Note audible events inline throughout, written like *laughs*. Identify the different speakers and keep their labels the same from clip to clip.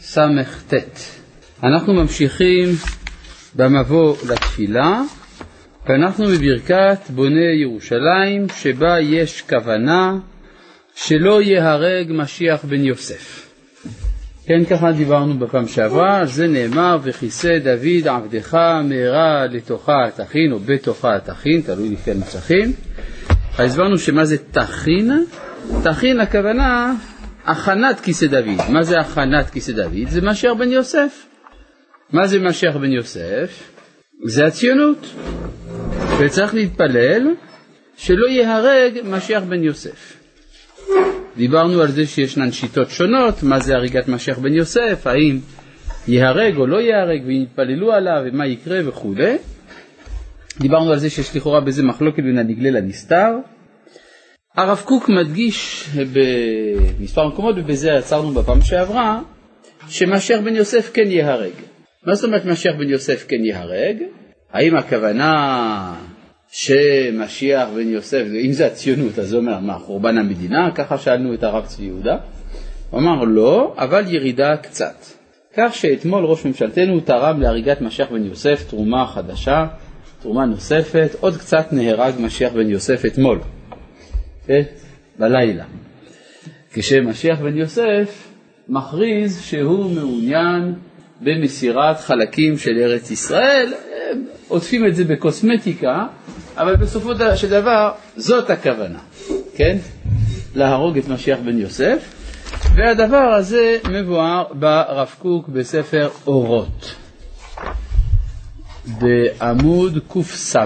Speaker 1: סט. אנחנו ממשיכים במבוא לתפילה, ואנחנו בברכת בוני ירושלים, שבה יש כוונה שלא ייהרג משיח בן יוסף. כן, ככה דיברנו בפעם שעברה, על זה נאמר, וכיסא דוד עבדך מהרה לתוכה תכין, או בתוכה תכין, תלוי לפי הנוסחים. אז הסברנו שמה זה תכין? תכין הכוונה הכנת כיסא דוד. מה זה הכנת כיסא דוד? זה משיח בן יוסף. מה זה משיח בן יוסף? זה הציונות. וצריך להתפלל שלא ייהרג משיח בן יוסף. דיברנו על זה שישנן שיטות שונות, מה זה הריגת משיח בן יוסף, האם ייהרג או לא ייהרג, ואם יתפללו עליו, ומה יקרה וכולי. דיברנו על זה שיש לכאורה בזה מחלוקת בין הנגלה לנסתר. הרב קוק מדגיש במספר מקומות, ובזה עצרנו בפעם שעברה, שמשיח בן יוסף כן ייהרג. מה זאת אומרת משיח בן יוסף כן ייהרג? האם הכוונה שמשיח בן יוסף, אם זה הציונות, אז זה אומר, מה, חורבן המדינה? ככה שאלנו את הרב צבי יהודה. הוא אמר לא, אבל ירידה קצת. כך שאתמול ראש ממשלתנו תרם להריגת משיח בן יוסף תרומה חדשה, תרומה נוספת, עוד קצת נהרג משיח בן יוסף אתמול, כן? בלילה. כשמשיח בן יוסף מכריז שהוא מעוניין במסירת חלקים של ארץ ישראל, עוטפים את זה בקוסמטיקה, אבל בסופו של דבר זאת הכוונה, כן? להרוג את משיח בן יוסף, והדבר הזה מבואר ברב קוק בספר אורות, בעמוד קס,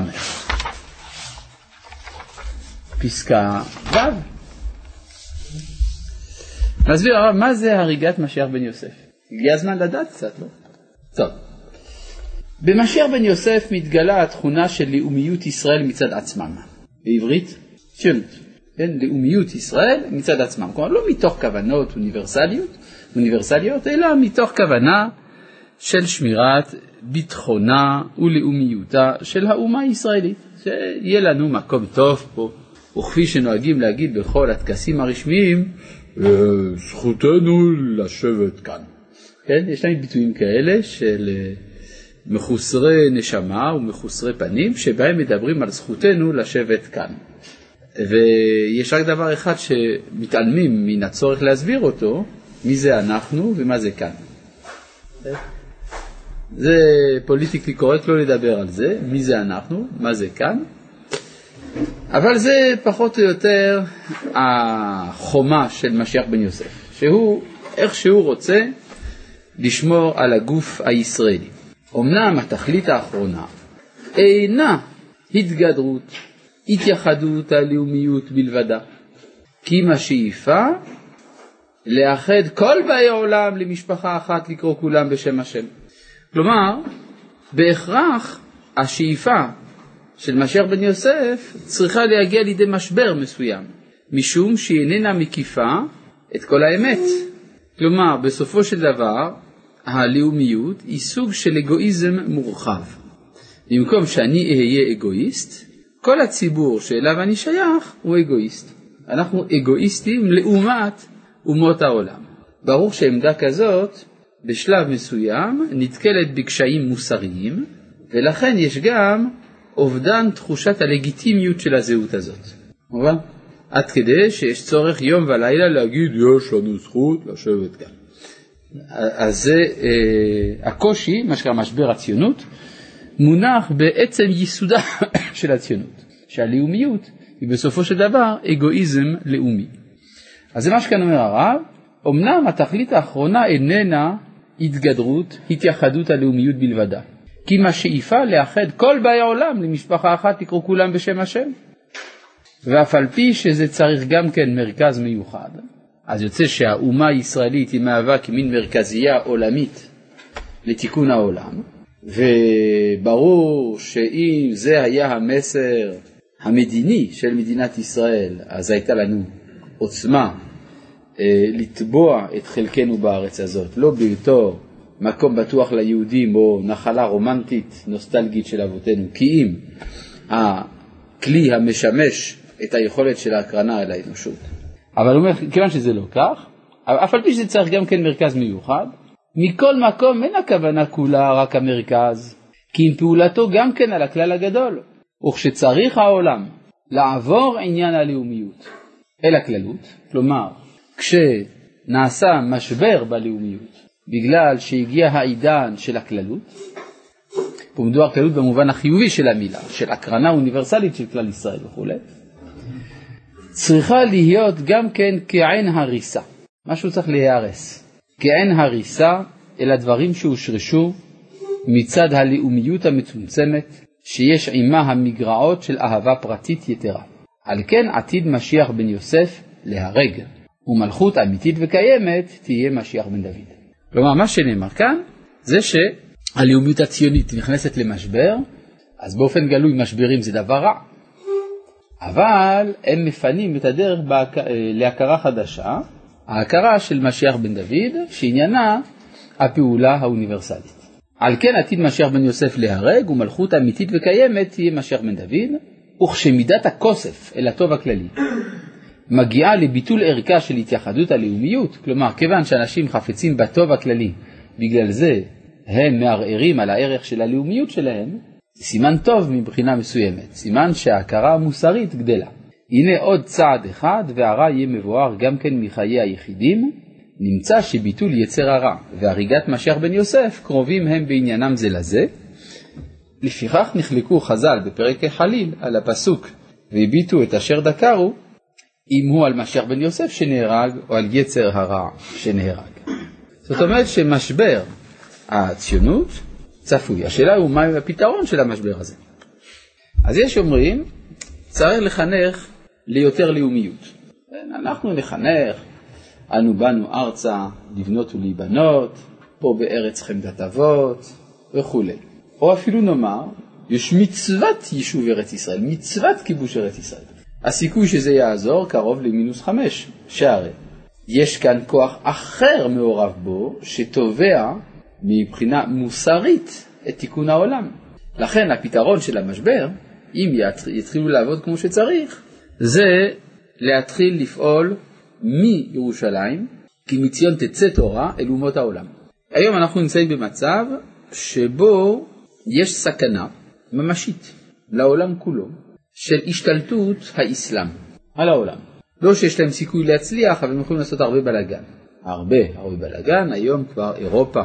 Speaker 1: פסקה ו'. מסביר הרב, מה זה הריגת משיח בן יוסף? הגיע הזמן לדעת קצת, לא? טוב. במשיח בן יוסף מתגלה התכונה של לאומיות ישראל מצד עצמם. בעברית, ציונות. כן, לאומיות ישראל מצד עצמם. כלומר, לא מתוך כוונות אוניברסליות, אוניברסליות, אלא מתוך כוונה של שמירת ביטחונה ולאומיותה של האומה הישראלית. שיהיה לנו מקום טוב פה, וכפי שנוהגים להגיד בכל הטקסים הרשמיים, זכותנו לשבת כאן. כן, יש להם ביטויים כאלה של אה, מחוסרי נשמה ומחוסרי פנים, שבהם מדברים על זכותנו לשבת כאן. ויש רק דבר אחד שמתעלמים מן הצורך להסביר אותו, מי זה אנחנו ומה זה כאן. זה פוליטיקלי קורקט לא לדבר על זה, מי זה אנחנו, מה זה כאן, אבל זה פחות או יותר החומה של משיח בן יוסף, שהוא איך שהוא רוצה לשמור על הגוף הישראלי. אמנם התכלית האחרונה אינה התגדרות, התייחדות הלאומיות בלבדה, כי אם השאיפה לאחד כל באי עולם למשפחה אחת לקרוא כולם בשם השם. כלומר, בהכרח השאיפה של משיח בן יוסף צריכה להגיע לידי משבר מסוים, משום שהיא איננה מקיפה את כל האמת. כלומר, בסופו של דבר, הלאומיות היא סוג של אגואיזם מורחב. במקום שאני אהיה אגואיסט, כל הציבור שאליו אני שייך הוא אגואיסט. אנחנו אגואיסטים לעומת אומות העולם. ברור שעמדה כזאת בשלב מסוים נתקלת בקשיים מוסריים, ולכן יש גם אובדן תחושת הלגיטימיות של הזהות הזאת. מובן? עד כדי שיש צורך יום ולילה להגיד יש לנו זכות לשבת כאן. אז זה אה, הקושי, מה שנקרא משבר הציונות, מונח בעצם ייסודה *coughs* של הציונות, שהלאומיות היא בסופו של דבר אגואיזם לאומי. אז זה מה שכאן אומר הרב, אמנם התכלית האחרונה איננה התגדרות, התייחדות הלאומיות בלבדה, כי אם השאיפה לאחד כל באי העולם למשפחה אחת תקראו כולם בשם השם. ואף על פי שזה צריך גם כן מרכז מיוחד, אז יוצא שהאומה הישראלית היא מהווה כמין מרכזייה עולמית לתיקון העולם, וברור שאם זה היה המסר המדיני של מדינת ישראל, אז הייתה לנו עוצמה אה, לתבוע את חלקנו בארץ הזאת, לא בתור מקום בטוח ליהודים או נחלה רומנטית נוסטלגית של אבותינו, כי אם הכלי המשמש את היכולת של ההקרנה אל האנושות. אבל הוא אומר, כיוון שזה לא כך, אף על פי שזה צריך גם כן מרכז מיוחד, מכל מקום אין הכוונה כולה רק המרכז, כי אם פעולתו גם כן על הכלל הגדול, וכשצריך העולם לעבור עניין הלאומיות אל הכללות, כלומר כשנעשה משבר בלאומיות בגלל שהגיע העידן של הכללות, פה מדובר כללות במובן החיובי של המילה, של הקרנה אוניברסלית של כלל ישראל וכו', צריכה להיות גם כן כעין הריסה, משהו צריך להיהרס, כעין הריסה אל הדברים שהושרשו מצד הלאומיות המצומצמת שיש עימה המגרעות של אהבה פרטית יתרה. על כן עתיד משיח בן יוסף להרג, ומלכות אמיתית וקיימת תהיה משיח בן דוד. כלומר, מה שנאמר כאן זה שהלאומיות הציונית נכנסת למשבר, אז באופן גלוי משברים זה דבר רע, אבל הם מפנים את הדרך בהק... להכרה חדשה, ההכרה של משיח בן דוד, שעניינה הפעולה האוניברסלית. על כן עתיד משיח בן יוסף להרג, ומלכות אמיתית וקיימת תהיה משיח בן דוד, וכשמידת הכוסף אל הטוב הכללי מגיעה לביטול ערכה של התייחדות הלאומיות, כלומר כיוון שאנשים חפצים בטוב הכללי, בגלל זה הם מערערים על הערך של הלאומיות שלהם, זה סימן טוב מבחינה מסוימת, סימן שההכרה המוסרית גדלה. הנה עוד צעד אחד והרע יהיה מבואר גם כן מחיי היחידים, נמצא שביטול יצר הרע והריגת משיח בן יוסף קרובים הם בעניינם זה לזה. לפיכך נחלקו חז"ל בפרק החליל על הפסוק והביטו את אשר דקרו אם הוא על משיח בן יוסף שנהרג או על יצר הרע שנהרג. זאת אומרת שמשבר הציונות צפוי. השאלה הוא מה הפתרון של המשבר הזה. אז יש אומרים, צריך לחנך ליותר לאומיות. אנחנו נחנך, אנו באנו ארצה לבנות ולהיבנות, פה בארץ חמדת אבות וכולי. או אפילו נאמר, יש מצוות יישוב ארץ ישראל, מצוות כיבוש ארץ ישראל. הסיכוי שזה יעזור קרוב למינוס חמש, שהרי יש כאן כוח אחר מעורב בו, שתובע מבחינה מוסרית את תיקון העולם. לכן הפתרון של המשבר, אם יתחילו לעבוד כמו שצריך, זה להתחיל לפעול מירושלים, כי מציון תצא תורה אל אומות העולם. היום אנחנו נמצאים במצב שבו יש סכנה ממשית לעולם כולו של השתלטות האסלאם על העולם. לא שיש להם סיכוי להצליח, אבל הם יכולים לעשות הרבה בלאגן. הרבה, הרבה בלאגן, היום כבר אירופה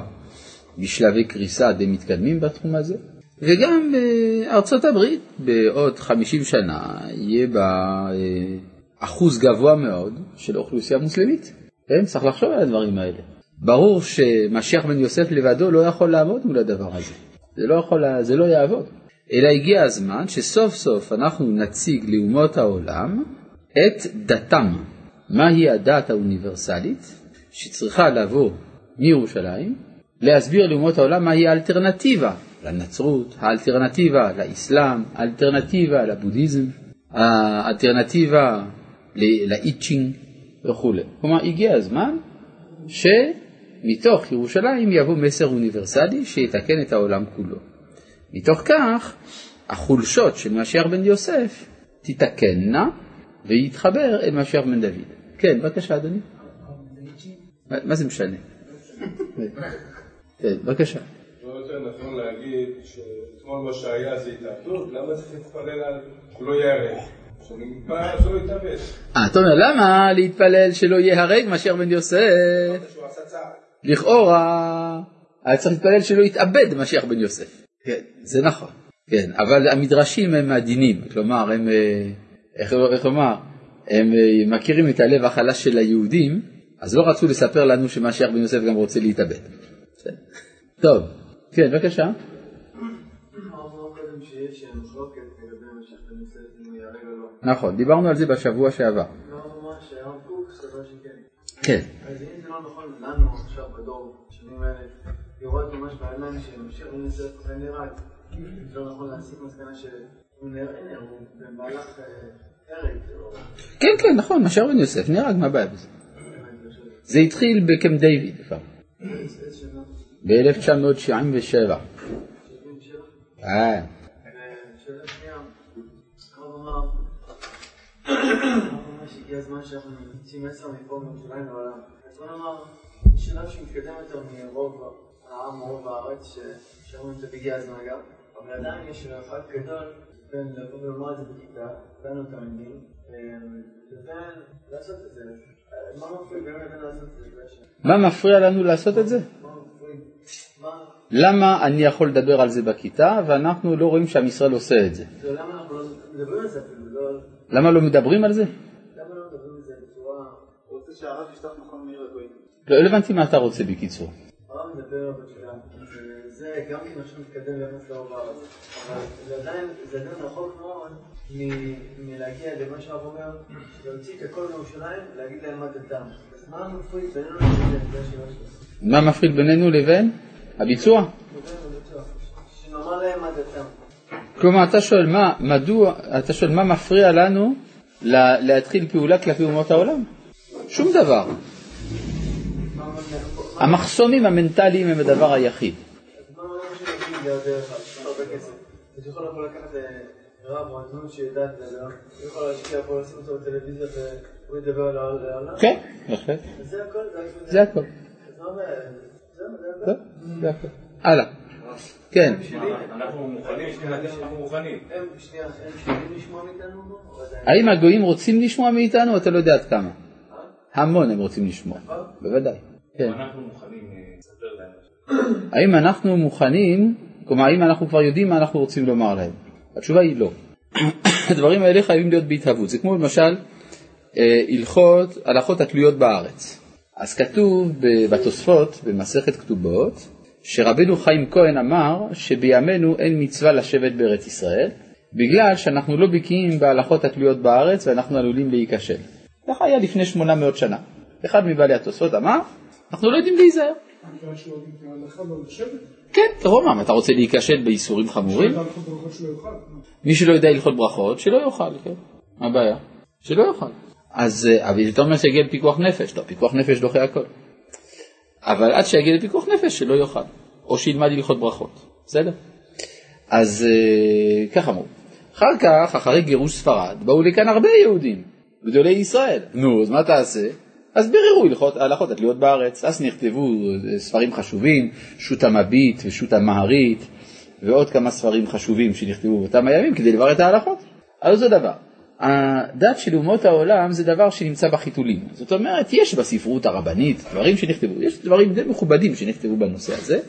Speaker 1: בשלבי קריסה די מתקדמים בתחום הזה, וגם בארצות הברית בעוד 50 שנה יהיה בה אה, אחוז גבוה מאוד של אוכלוסייה מוסלמית. כן, צריך לחשוב על הדברים האלה. ברור שמשיח בן יוסף לבדו לא יכול לעמוד מול הדבר הזה. זה לא, יכול, זה לא יעבוד. אלא הגיע הזמן שסוף סוף אנחנו נציג לאומות העולם את דתם. מהי הדת האוניברסלית שצריכה לבוא מירושלים, להסביר לאומות העולם מהי האלטרנטיבה לנצרות, האלטרנטיבה לאסלאם, האלטרנטיבה לבודהיזם, האלטרנטיבה לאיצ'ינג וכולי. כלומר, הגיע הזמן שמתוך ירושלים יבוא מסר אוניברסלי שיתקן את העולם כולו. מתוך כך, החולשות של משיח בן יוסף תתקנה ויתחבר אל משיח בן דוד. כן, בבקשה, אדוני. מה זה משנה? כן, בבקשה.
Speaker 2: לא יותר נכון להגיד שאתמול מה שהיה זה התאבדות, למה צריך להתפלל על הוא לא ייהרג?
Speaker 1: אה, אתה אומר, למה להתפלל שלא ייהרג מאשר בן יוסף? לכאורה, היה צריך להתפלל שלא יתאבד משיח בן יוסף. כן, זה נכון. כן, אבל המדרשים הם עדינים, כלומר, הם, אה, איך, איך לומר, הם אה, מכירים את הלב החלש של היהודים, אז לא רצו לספר לנו שמשיח בן יוסף גם רוצה להתאבד. טוב, כן, בבקשה. נכון, דיברנו על זה בשבוע שעבר. כן.
Speaker 3: אז אם זה לא נכון לנו עכשיו בדור, בשנים האלה, לראות ממש בעיניים שממשיך יוסף ונהרג, זה לא נכון להסיק מסקנה שהוא נהרג, הוא במהלך הרג.
Speaker 1: כן, כן, נכון, משה בן יוסף נהרג, מה הבעיה בזה? זה התחיל בקמפ דיוויד כבר. ב-1977. אה.
Speaker 3: הגיע הזמן שאנחנו נוציא מסר מפה מירושלים לעולם. אז בוא נאמר, שלב שמתקדם יותר מרוב העם, רוב הארץ, שאומרים את זה והגיע הזמן גם, אבל עדיין יש מרחק גדול בין לבוא ולומר את זה בכיתה, לנו תלמידים, אה, לבין לעשות את זה. מה מפריע בין
Speaker 1: לנו לעשות את זה? למה אני יכול לדבר על זה בכיתה ואנחנו לא רואים שעם ישראל עושה את זה?
Speaker 3: למה לא מדברים על זה אפילו, לא...
Speaker 1: למה לא מדברים על זה?
Speaker 3: למה לא מדברים על זה
Speaker 1: לא הבנתי מה אתה רוצה בקיצור.
Speaker 3: מדבר בתפילה, זה גם כן עכשיו מתקדם ביחס לרוב הארץ, אבל זה עדיין, זה עדיין רחוק מאוד מלהגיע למה שהרב אומר, להוציא את הכל מירושלים, להגיד להם מה דתם. מה מפריד בינינו לבין זה השאלה שלו?
Speaker 1: מה מפריד בינינו לבין הביצוע?
Speaker 3: שנאמר להם מה דתם.
Speaker 1: כלומר, אתה שואל מה, מדוע, אתה שואל מה מפריע לנו לה, להתחיל פעולה כלפי אומות העולם? שום דבר. המחסומים המנטליים הם הדבר היחיד. כן, בהחלט.
Speaker 3: זה הכל, זה הכל.
Speaker 1: הלאה. כן.
Speaker 2: אנחנו מוכנים?
Speaker 3: או עדיין?
Speaker 1: האם הגויים רוצים לשמוע מאיתנו? אתה לא יודע עד כמה. המון הם רוצים לשמוע. בוודאי. כן.
Speaker 2: אנחנו מוכנים אה, לספר להם. *coughs*
Speaker 1: האם אנחנו מוכנים, כלומר האם אנחנו כבר יודעים מה אנחנו רוצים לומר להם? התשובה היא לא. *coughs* הדברים האלה חייבים להיות בהתהוות. זה כמו למשל אה, הלכות, הלכות התלויות בארץ. אז כתוב בתוספות, במסכת כתובות, שרבנו חיים כהן אמר שבימינו אין מצווה לשבת בארץ ישראל, בגלל שאנחנו לא בקיאים בהלכות התלויות בארץ ואנחנו עלולים להיכשל. ככה היה לפני 800 שנה. אחד מבעלי התוספות אמר, אנחנו לא יודעים להיזהר. כן, רומם, אתה רוצה להיכשל באיסורים חמורים? מי שלא יודע הלכות ברכות, שלא יאכל, כן. מה הבעיה? שלא יאכל. אז אה, אתה אומר שיגיע לפיקוח נפש, לא, פיקוח נפש דוחה הכל. אבל עד שיגיע לפיקוח נפש, שלא יאכל. או שילמד הלכות ברכות, בסדר? אז אה, כך אמרו. אחר כך, אחרי גירוש ספרד, באו לכאן הרבה יהודים, גדולי ישראל. נו, אז מה תעשה? אז ביררו הלכות, התלויות בארץ, אז נכתבו אה, ספרים חשובים, שו"ת המביט ושו"ת המהרית, ועוד כמה ספרים חשובים שנכתבו באותם הימים כדי לברר את ההלכות. אז זה דבר. הדת של אומות העולם זה דבר שנמצא בחיתולים. זאת אומרת, יש בספרות הרבנית דברים שנכתבו, יש דברים די מכובדים שנכתבו בנושא הזה,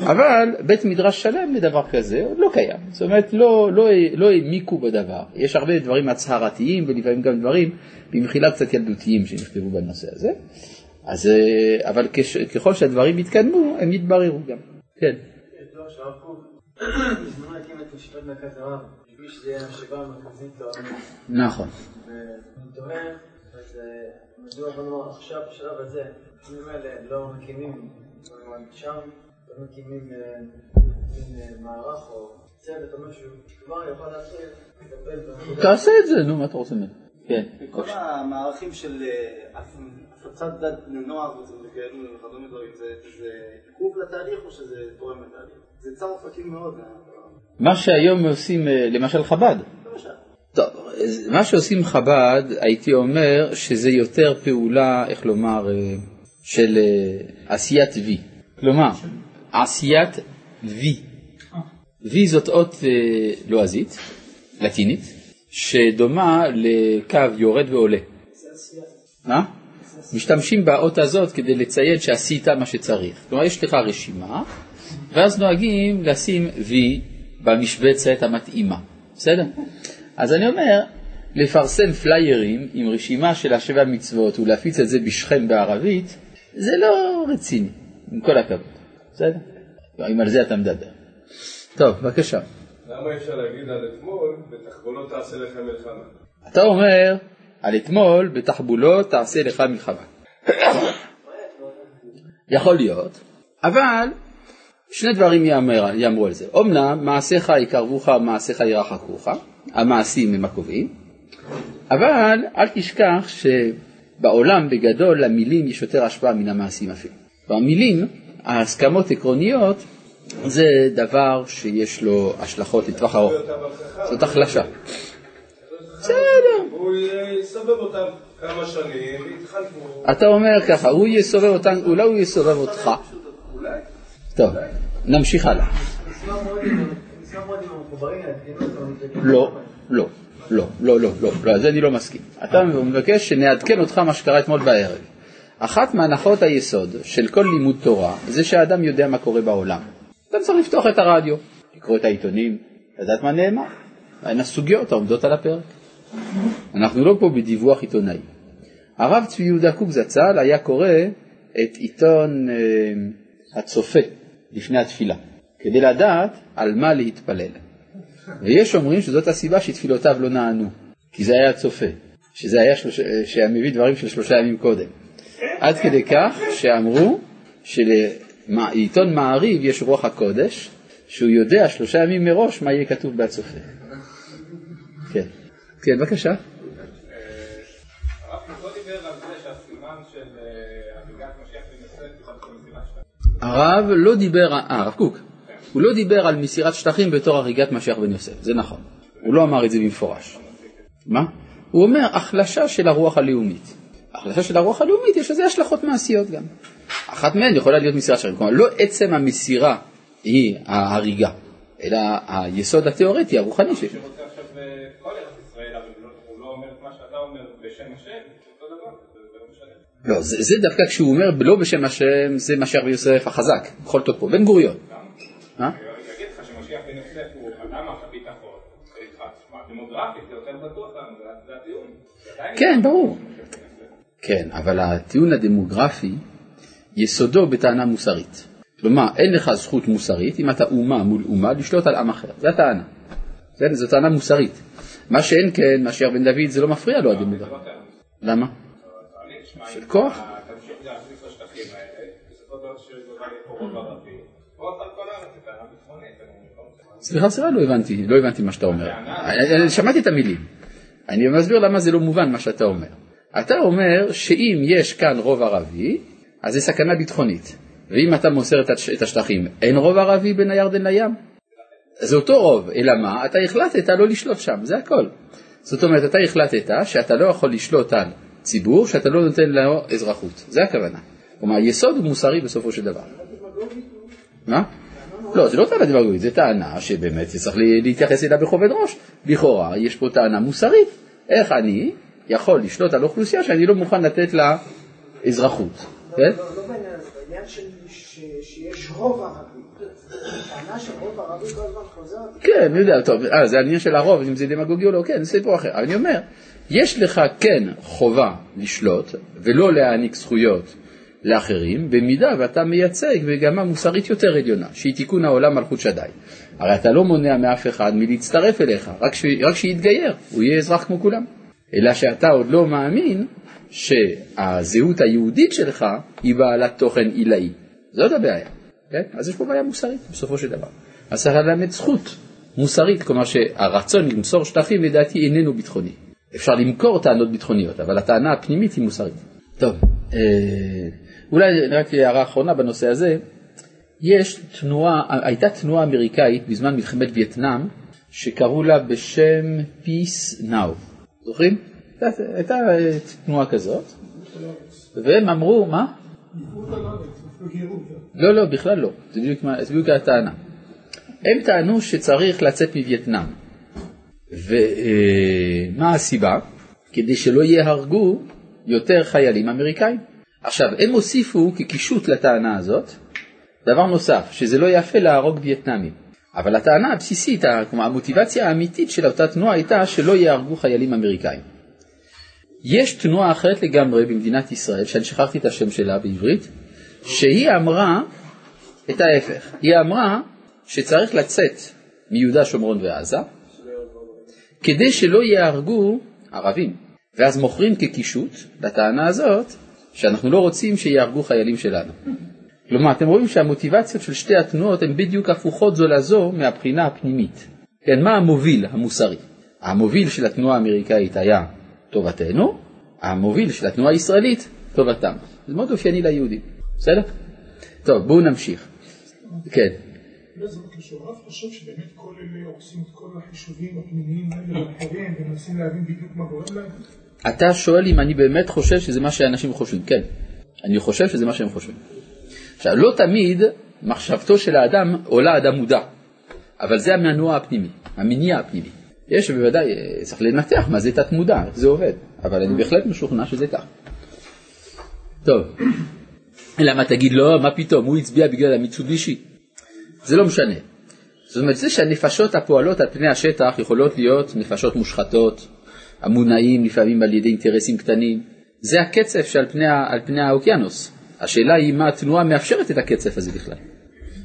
Speaker 1: אבל בית מדרש שלם לדבר כזה עוד לא קיים. זאת אומרת, לא, לא, לא העמיקו בדבר. יש הרבה דברים הצהרתיים ולפעמים גם דברים במחילה קצת ילדותיים שנכתבו בנושא הזה. אז, אה, אבל כש, ככל שהדברים יתקדמו, הם יתבררו גם. כן. נכון.
Speaker 3: מדוע נאמר עכשיו, בשלב הזה, השינויים האלה לא מקימים, לא מקימים אה, אה, מערך או צוות או משהו, כבר יכול להתחיל לטפל.
Speaker 1: תעשה את זה, נו, מה אתה רוצה ממנו? כן.
Speaker 4: כל המערכים של אה, הפ- הפצת דת בני נוער וכאלו וכדומה דברים, זה זה עיכוב לתהליך או שזה תורם לתהליך? זה צר אופקים מאוד.
Speaker 1: מה שהיום עושים, למשל חב"ד. טוב, אז מה שעושים חב"ד, הייתי אומר שזה יותר פעולה, איך לומר, של עשיית וי. כלומר, עשיית וי. וי זאת אות אה, לועזית, לטינית, שדומה לקו יורד ועולה. מה? משתמשים באות הזאת כדי לציין שעשית מה שצריך. כלומר, יש לך רשימה, ואז נוהגים לשים וי במשבצת המתאימה. בסדר? אז אני אומר, לפרסם פליירים עם רשימה של השבע מצוות ולהפיץ את זה בשכם בערבית, זה לא רציני, עם כל הכבוד. בסדר? אם על זה אתה מדבר. טוב, בבקשה.
Speaker 2: למה אפשר להגיד על אתמול, בתחבולות תעשה לך מלחמה?
Speaker 1: אתה אומר, על אתמול בתחבולות תעשה לך מלחמה. *coughs* יכול להיות, אבל שני דברים יאמר, יאמרו על זה. אמנם מעשיך יקרבוך ומעשיך ירחקוך, המעשים הם הקובעים, אבל אל תשכח שבעולם בגדול למילים יש יותר השפעה מן המעשים אפילו. במילים, ההסכמות עקרוניות זה דבר שיש לו השלכות לטווח ארוך. זאת החלשה. בסדר,
Speaker 2: והוא יסובב אותם כמה שנים ויתחלפו.
Speaker 1: אתה אומר ככה, הוא יסובב אותנו, אולי הוא יסובב אותך. טוב, נמשיך הלאה.
Speaker 3: יעדכנו אותנו.
Speaker 1: לא, לא, לא, לא, לא, לא, לא, זה אני לא מסכים. אתה מבקש שנעדכן אותך מה שקרה אתמול בערב. אחת מהנחות היסוד של כל לימוד תורה זה שהאדם יודע מה קורה בעולם. אתה צריך לפתוח את הרדיו, לקרוא את העיתונים, לדעת מה נאמר. מהן הסוגיות העומדות על הפרק. אנחנו לא פה בדיווח עיתונאי. הרב צבי יהודה קוק זצ"ל היה קורא את עיתון אה, הצופה לפני התפילה, כדי לדעת על מה להתפלל. ויש אומרים שזאת הסיבה שתפילותיו לא נענו, כי זה היה צופה, שזה היה שלוש... שהיה מביא דברים של שלושה ימים קודם. עד כדי כך שאמרו שלעיתון מעריב יש רוח הקודש, שהוא יודע שלושה ימים מראש מה יהיה כתוב בהצופה. כן, כן, בבקשה.
Speaker 5: הרב לא דיבר, אה,
Speaker 1: הרב קוק, הוא לא דיבר על מסירת שטחים בתור הריגת משיח בן יוסף, זה נכון. הוא לא אמר את זה במפורש. מה? הוא אומר החלשה של הרוח הלאומית. החלשה של הרוח הלאומית יש לזה השלכות מעשיות גם. אחת מהן יכולה להיות מסירת שטחים. כלומר, לא עצם המסירה היא ההריגה, אלא היסוד התיאורטי, הרוחני שיש.
Speaker 5: שרוצה עכשיו אה, כל ארץ ישראל, אבל הוא לא- הוא לא אומר את מה שאתה אומר בשם השם, זה אותו דבר, זה לא משנה.
Speaker 1: לא, זה, דווקא כשהוא אומר לא בשם השם, זה משיח בן יוסף החזק, בכל תוקפו, בן גוריון. אה?
Speaker 5: זה עדיין
Speaker 1: כן,
Speaker 5: לא
Speaker 1: ברור. כן, אבל הטיעון הדמוגרפי יסודו בטענה מוסרית. כלומר, אין לך זכות מוסרית אם אתה אומה מול אומה לשלוט על עם אחר. זו הטענה. כן, זו טענה מוסרית. מה שאין כן, משיח בן דוד, זה לא מפריע לו הדמוגרפי.
Speaker 5: לא טענה.
Speaker 1: למה?
Speaker 5: תשמע,
Speaker 1: של כוח?
Speaker 5: לא.
Speaker 1: סליחה, סליחה, לא הבנתי, לא הבנתי מה שאתה אומר. אני שמעתי את המילים. אני מסביר למה זה לא מובן מה שאתה אומר. אתה אומר שאם יש כאן רוב ערבי, אז זה סכנה ביטחונית. ואם אתה מוסר את הש- את השטחים, אין רוב ערבי בין הירדן לים? זה אותו רוב, אלא מה? אתה החלטת לא לשלוט שם, זה הכל. זאת אומרת, אתה החלטת שאתה לא יכול לשלוט על ציבור שאתה לא נותן לו אזרחות, זה הכוונה. כלומר, היסוד הוא מוסרי בסופו של דבר. מה? לא, זה לא טענה דמגוגית, זה טענה שבאמת צריך לה- להתייחס אליה בכובד ראש. לכאורה, יש פה טענה מוסרית. איך אני יכול לשלוט על אוכלוסייה שאני לא מוכן לתת לה אזרחות, כן?
Speaker 6: לא לא בעניין שיש רוב ערבי. הטענה של רוב ערבי כל הזמן חוזרת.
Speaker 1: כן, אני יודע, טוב, אה, זה העניין של הרוב, אם זה דמגוגי או לא, כן, זה סיפור אחר. אני אומר, יש לך כן חובה לשלוט ולא להעניק זכויות לאחרים, במידה ואתה מייצג מגמה מוסרית יותר עליונה, שהיא תיקון העולם מלכות שדי. הרי אתה לא מונע מאף אחד מלהצטרף אליך, רק, ש... רק שיתגייר, הוא יהיה אזרח כמו כולם. אלא שאתה עוד לא מאמין שהזהות היהודית שלך היא בעלת תוכן עילאי. זאת הבעיה. כן? אז יש פה בעיה מוסרית בסופו של דבר. אז צריך ללמד זכות מוסרית, כלומר שהרצון למסור שטחים לדעתי איננו ביטחוני. אפשר למכור טענות ביטחוניות, אבל הטענה הפנימית היא מוסרית. טוב, אה, אולי רק הערה אחרונה בנושא הזה, יש תנועה, הייתה תנועה אמריקאית בזמן מלחמת וייטנאם, שקראו לה בשם Peace Now, זוכרים? הייתה, אה, תנועה כזאת, והם אמרו, מה? לא, לא, בכלל לא, זה בדיוק, הטענה. הם טענו שצריך לצאת מווייטנאם. ומה הסיבה? כדי שלא יהרגו יותר חיילים אמריקאים. עכשיו, הם הוסיפו כקישוט לטענה הזאת דבר נוסף, שזה לא יפה להרוג וייטנאמים. אבל הטענה הבסיסית, כלומר המוטיבציה האמיתית של אותה תנועה הייתה שלא יהרגו חיילים אמריקאים. יש תנועה אחרת לגמרי במדינת ישראל, שאני שכחתי את השם שלה בעברית, שהיא אמרה את ההפך. היא אמרה שצריך לצאת מיהודה, שומרון ועזה, כדי שלא יהרגו ערבים. ואז מוכרים כקישוט לטענה הזאת, שאנחנו לא רוצים שיהרגו חיילים שלנו. כלומר, אתם רואים שהמוטיבציות של שתי התנועות הן בדיוק הפוכות זו לזו מהבחינה הפנימית. כן, מה המוביל המוסרי? המוביל של התנועה האמריקאית היה טובתנו, המוביל של התנועה הישראלית, טובתם. זה מאוד אופייני ליהודים, בסדר? טוב, בואו נמשיך. כן.
Speaker 7: אולי זה לא קשור, הרב חושב שבאמת כל אלה עושים את כל החישובים הפנימיים האלה ואחרים ומנסים להבין בדיוק מה גורם להם?
Speaker 1: אתה שואל אם אני באמת חושב שזה מה שאנשים חושבים. כן, אני חושב שזה מה שהם חושבים. עכשיו, לא תמיד מחשבתו של האדם עולה אדם מודע, אבל זה המנוע הפנימי, המניע הפנימי. יש בוודאי, אה, צריך לנתח מה זה תת מודע, איך זה עובד, אבל אני בהחלט משוכנע שזה כך. טוב, למה תגיד לא, מה פתאום, הוא הצביע בגלל המיצובישי? זה לא משנה. זאת אומרת, זה שהנפשות הפועלות על פני השטח יכולות להיות נפשות מושחתות, המונעים לפעמים על ידי אינטרסים קטנים, זה הקצף שעל פני, פני האוקיינוס. השאלה היא מה התנועה מאפשרת את הקצף הזה בכלל.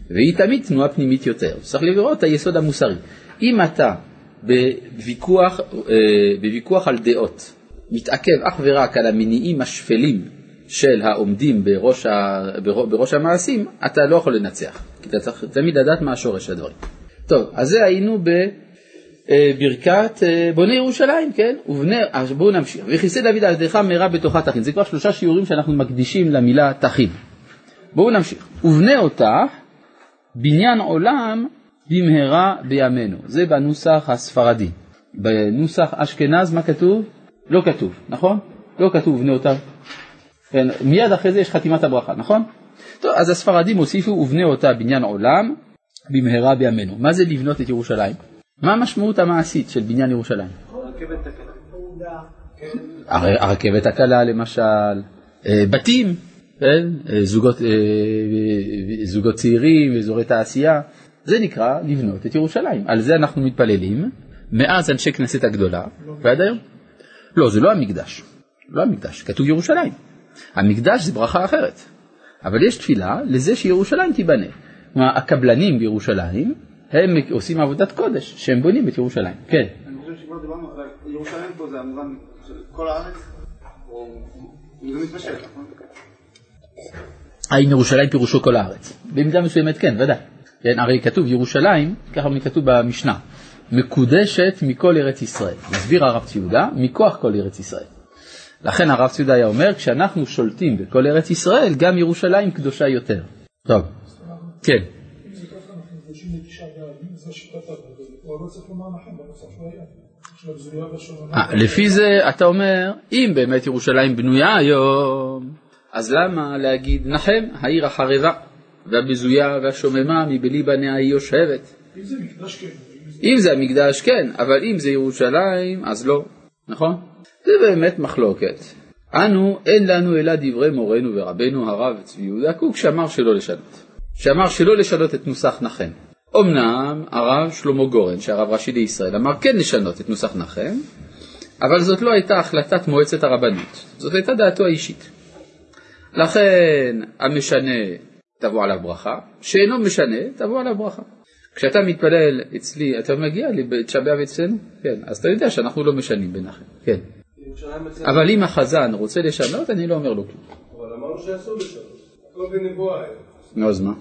Speaker 1: והיא תמיד תנועה פנימית יותר. צריך לראות את היסוד המוסרי. אם אתה בוויכוח, אה, בוויכוח על דעות מתעכב אך ורק על המניעים השפלים של העומדים בראש, ה, בראש המעשים, אתה לא יכול לנצח. כי אתה צריך תמיד לדעת מה השורש של הדברים. טוב, אז זה היינו בברכת אה, בוני ירושלים, כן? ובני, אז בואו נמשיך. וכיסא דוד עבדך מהרה בתוכה תכין. זה כבר שלושה שיעורים שאנחנו מקדישים למילה תכין. בואו נמשיך. ובנה אותך בניין עולם במהרה בימינו. זה בנוסח הספרדי. בנוסח אשכנז מה כתוב? לא כתוב, נכון? לא כתוב בני אותה. כן, מיד אחרי זה יש חתימת הברכה, נכון? טוב, אז הספרדים הוסיפו ובנה אותה בניין עולם במהרה בימינו. מה זה לבנות את ירושלים? מה המשמעות המעשית של בניין ירושלים? הר- הרכבת הקלה למשל, אה, בתים, כן? אה, זוגות, אה, זוגות צעירים, אזורי תעשייה, זה נקרא לבנות את ירושלים. על זה אנחנו מתפללים מאז אנשי כנסת הגדולה ועד היום. לא, זה לא המקדש, לא המקדש, כתוב ירושלים. המקדש זה ברכה אחרת, אבל יש תפילה לזה שירושלים תיבנה. כלומר, הקבלנים בירושלים, הם עושים עבודת קודש, שהם בונים את ירושלים. כן.
Speaker 4: אני חושב שכבר דיברנו, אבל ירושלים פה זה המובן של כל הארץ, או זה מתמשך, נכון?
Speaker 1: האם ירושלים פירושו כל הארץ? במידה מסוימת כן, ודאי. כן, הרי כתוב ירושלים, ככה כתוב במשנה, מקודשת מכל ארץ ישראל. מסביר הרב ציודה, מכוח כל ארץ ישראל. לכן הרב ציודה היה אומר, כשאנחנו שולטים בכל ארץ ישראל, גם ירושלים קדושה יותר. טוב, כן.
Speaker 7: אם זו שיטת הרב, הוא לא צריך לומר לכם והשוממה.
Speaker 1: אה, לפי זה אתה אומר, אם באמת ירושלים בנויה היום, אז למה להגיד נחם, העיר החרבה, והבזויה והשוממה מבלי בניה היא יושבת?
Speaker 7: אם זה מקדש כן. אם זה
Speaker 1: המקדש כן, אבל אם זה ירושלים אז לא, נכון? זה באמת מחלוקת. אנו, אין לנו אלא דברי מורנו ורבנו הרב צבי יהודה קוק שאמר שלא לשנות. שאמר שלא לשנות את נוסח נחם. אמנם הרב שלמה גורן, שהרב ראשי לישראל, אמר כן לשנות את נוסח נחם, אבל זאת לא הייתה החלטת מועצת הרבנות, זאת הייתה דעתו האישית. לכן המשנה תבוא עליו ברכה, שאינו משנה תבוא עליו ברכה. כשאתה מתפלל אצלי, אתה מגיע לתשעה באב אצלנו? כן, אז אתה יודע שאנחנו לא משנים בנחם, כן. אבל אם החזן רוצה לשנות, אני לא אומר לו כלום.
Speaker 2: אבל אמרנו שאסור לשנות. הכל בנבואה היום.
Speaker 1: נו, אז מה?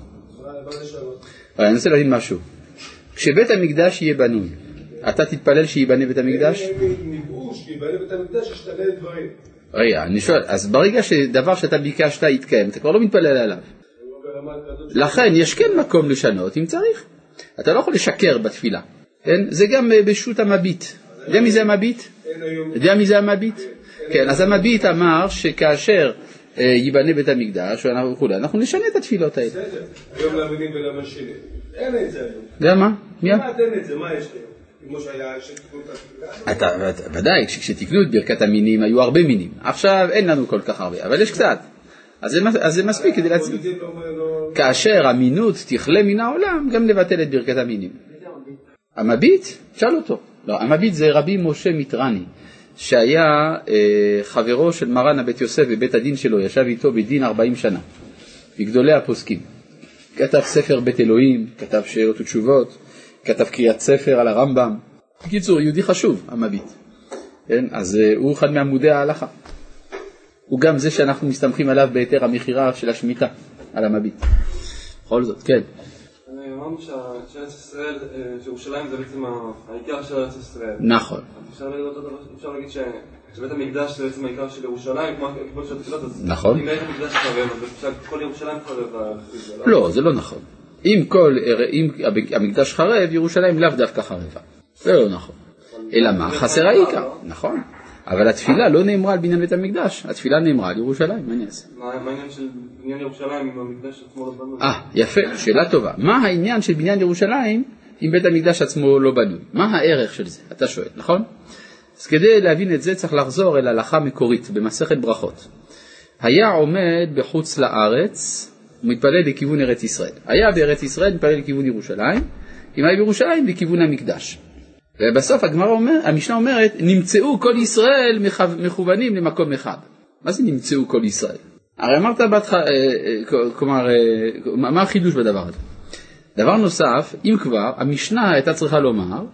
Speaker 1: אבל אני רוצה להגיד משהו. כשבית המקדש יהיה בנוי, אתה תתפלל שייבנה בית המקדש? רגע, אני שואל, אז ברגע שדבר שאתה ביקשת יתקיים, אתה כבר לא מתפלל עליו. לכן יש כן מקום לשנות אם צריך. אתה לא יכול לשקר בתפילה. כן? זה גם אה, בשו"ת המביט. יודע מי זה המביט?
Speaker 2: היום...
Speaker 1: יודע מי זה המביט? כן, אז המביט אמר שכאשר אה, ייבנה בית המקדש וכולי, אנחנו נשנה את התפילות האלה.
Speaker 2: בסדר. היום מאמינים בלמה שני. אין את זה היום.
Speaker 1: יודע מה? מי?
Speaker 2: כמעט אין את זה, מה יש היום? כמו שהיה שתיקנו את התפילה.
Speaker 1: ודאי, כש- כשתיקנו את ברכת המינים היו הרבה מינים. עכשיו אין לנו כל כך הרבה, אבל יש קצת. אז זה, מספיק כדי להצדיק.
Speaker 2: בודדים לא לא...
Speaker 1: כאשר אמינות תכלה מן העולם, גם לבטל את ברכת המינים. המביט, שאל אותו. לא, המביט זה רבי משה מיטרני, שהיה אה, חברו של מרן הבית יוסף בבית הדין שלו, ישב איתו בדין 40 שנה, מגדולי הפוסקים. כתב ספר בית אלוהים, כתב שאלות ותשובות, כתב קריאת ספר על הרמב"ם. בקיצור, יהודי חשוב, המביט. כן? אז אה, הוא אחד מעמודי ההלכה. הוא גם זה שאנחנו מסתמכים עליו בהיתר המכירה של השמיטה, על המביט. בכל זאת, כן.
Speaker 3: אמרנו שארץ ישראל, אה, שירושלים זה בעצם העיקר של ארץ ישראל.
Speaker 1: נכון.
Speaker 3: אפשר להגיד שבית המקדש זה בעצם העיקר של ירושלים, כמו כמו של התפילות, אז
Speaker 1: נכון.
Speaker 3: אם בית המקדש חרב, אז כל ירושלים חרב. זה,
Speaker 1: לא, זה לא נכון. אם, כל, אם המקדש חרב, ירושלים לאו דווקא חרבה. זה לא נכון. אלא מה? חסר העיקר, נכון. אבל התפילה לא נאמרה על בניין בית המקדש, התפילה נאמרה על ירושלים, מה אני אעשה?
Speaker 8: מה העניין של בניין ירושלים אם המקדש עצמו לא בנוי?
Speaker 1: אה, יפה, שאלה טובה. מה העניין של בניין ירושלים אם בית המקדש עצמו לא בנוי? מה הערך של זה? אתה שואל, נכון? אז כדי להבין את זה צריך לחזור אל הלכה מקורית במסכת ברכות. היה עומד בחוץ לארץ ומתפלל לכיוון ארץ ישראל. היה בארץ ישראל מתפלל לכיוון ירושלים, אם היה בירושלים לכיוון המקדש. ובסוף הגמרא אומר, המשנה אומרת, נמצאו כל ישראל מכוונים למקום אחד. מה זה נמצאו כל ישראל? הרי אמרת בהתחלה, אה, אה, כלומר, אה, מה החידוש בדבר הזה? דבר נוסף, אם כבר, המשנה הייתה צריכה לומר,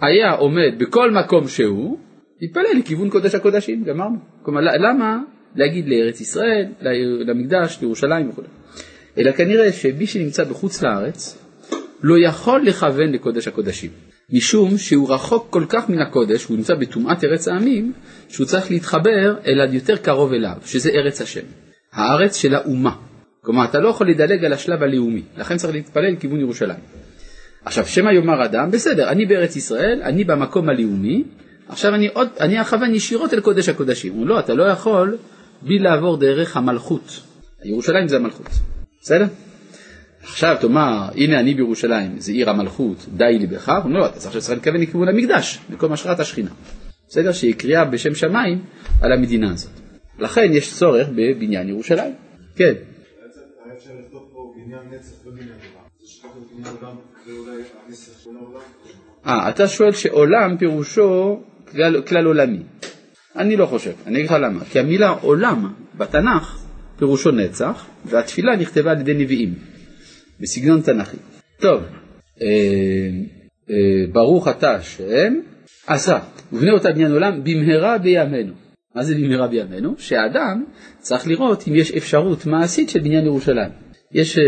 Speaker 1: היה עומד בכל מקום שהוא, התפלל לכיוון קודש הקודשים, גמרנו. כלומר, למה להגיד לארץ ישראל, למקדש, לירושלים וכו'. אלא כנראה שמי שנמצא בחוץ לארץ לא יכול לכוון לקודש הקודשים. משום שהוא רחוק כל כך מן הקודש, הוא נמצא בטומאת ארץ העמים, שהוא צריך להתחבר אל היותר קרוב אליו, שזה ארץ השם, הארץ של האומה. כלומר, אתה לא יכול לדלג על השלב הלאומי, לכן צריך להתפלל לכיוון ירושלים. עכשיו, שמא יאמר אדם, בסדר, אני בארץ ישראל, אני במקום הלאומי, עכשיו אני, עוד, אני אכוון ישירות אל קודש הקודשים. הוא לא, אתה לא יכול בלי לעבור דרך המלכות. ירושלים זה המלכות, בסדר? עכשיו תאמר, הנה אני בירושלים, זה עיר המלכות, די לי בכך, אומר, לא, אתה צריך שצריך לכוון לכיוון המקדש, מקום השראת השכינה. בסדר? שהיא קריאה בשם שמיים על המדינה הזאת. לכן יש צורך בבניין ירושלים. כן. אה, אתה שואל שעולם פירושו כלל, כלל עולמי. אני לא חושב, אני אגיד לך למה. כי המילה עולם בתנ"ך פירושו נצח, והתפילה נכתבה על ידי נביאים. בסגנון תנ"כי. טוב, אה, אה, ברוך אתה השם, עשה, ובנה אותה בניין עולם במהרה בימינו. מה זה במהרה בימינו? שהאדם צריך לראות אם יש אפשרות מעשית של בניין ירושלים. יש אה,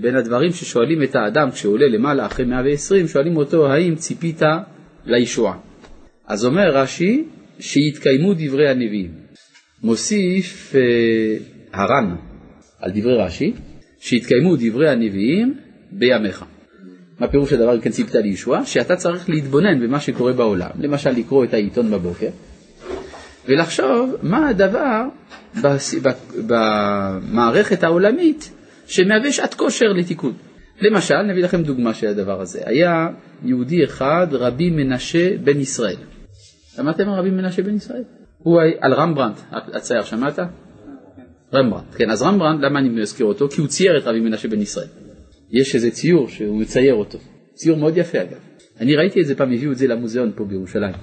Speaker 1: בין הדברים ששואלים את האדם כשהוא עולה למעלה אחרי 120, שואלים אותו האם ציפית לישועה. אז אומר רש"י שיתקיימו דברי הנביאים. מוסיף אה, הר"ן על דברי רש"י שיתקיימו דברי הנביאים בימיך. מה פירוש הדבר כן ציפתה לישועה? שאתה צריך להתבונן במה שקורה בעולם, למשל לקרוא את העיתון בבוקר, ולחשוב מה הדבר במערכת העולמית שמהווה שעת כושר לתיקון. למשל, נביא לכם דוגמה של הדבר הזה. היה יהודי אחד, רבי מנשה בן ישראל. שמעתם על רבי מנשה בן ישראל? הוא על רמברנט, הצייר, שמעת? רמברנט, כן, אז רמברנט, למה אני מזכיר אותו? כי הוא צייר את רבי מנשה בן ישראל. יש איזה ציור שהוא מצייר אותו, ציור מאוד יפה אגב. אני ראיתי את זה פעם, הביאו את זה למוזיאון פה בירושלים.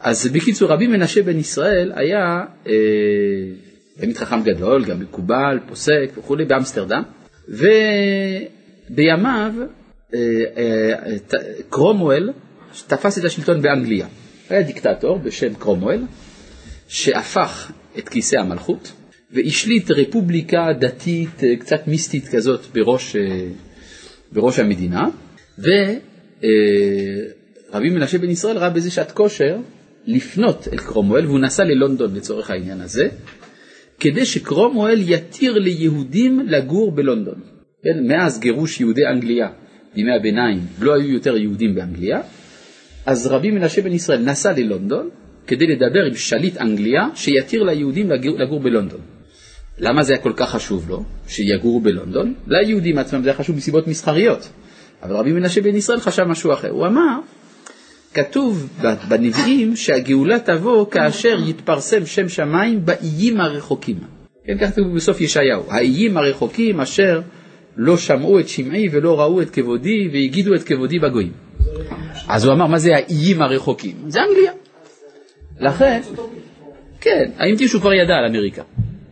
Speaker 1: אז בקיצור, רבי מנשה בן ישראל היה אה, חכם גדול, גם מקובל, פוסק וכולי, באמסטרדם, ובימיו אה, אה, קרומואל תפס את השלטון באנגליה. היה דיקטטור בשם קרומואל, שהפך את כיסא המלכות, והשליט רפובליקה דתית אה, קצת מיסטית כזאת בראש, אה, בראש המדינה, ורבי אה, מנשה בן ישראל ראה בזה שעת כושר לפנות אל קרומואל, והוא נסע ללונדון לצורך העניין הזה, כדי שקרומואל יתיר ליהודים לגור בלונדון. כן, מאז גירוש יהודי אנגליה בימי הביניים לא היו יותר יהודים באנגליה, אז רבי מנשה בן ישראל נסע ללונדון כדי לדבר עם שליט אנגליה שיתיר ליהודים לגור, לגור בלונדון. למה זה היה כל כך חשוב לו, שיגורו בלונדון? ליהודים עצמם זה היה חשוב מסיבות מסחריות, אבל רבי מנשה בן ישראל חשב משהו אחר. הוא אמר, כתוב בנביאים שהגאולה תבוא כאשר יתפרסם שם שמיים באיים הרחוקים. כן, כך כתוב בסוף ישעיהו, האיים הרחוקים אשר לא שמעו את שמעי ולא ראו את כבודי והגידו את כבודי בגויים. אז הוא אמר, מה זה האיים הרחוקים? זה אנגליה. לכן, כן, האם תשהו כבר ידע על אמריקה,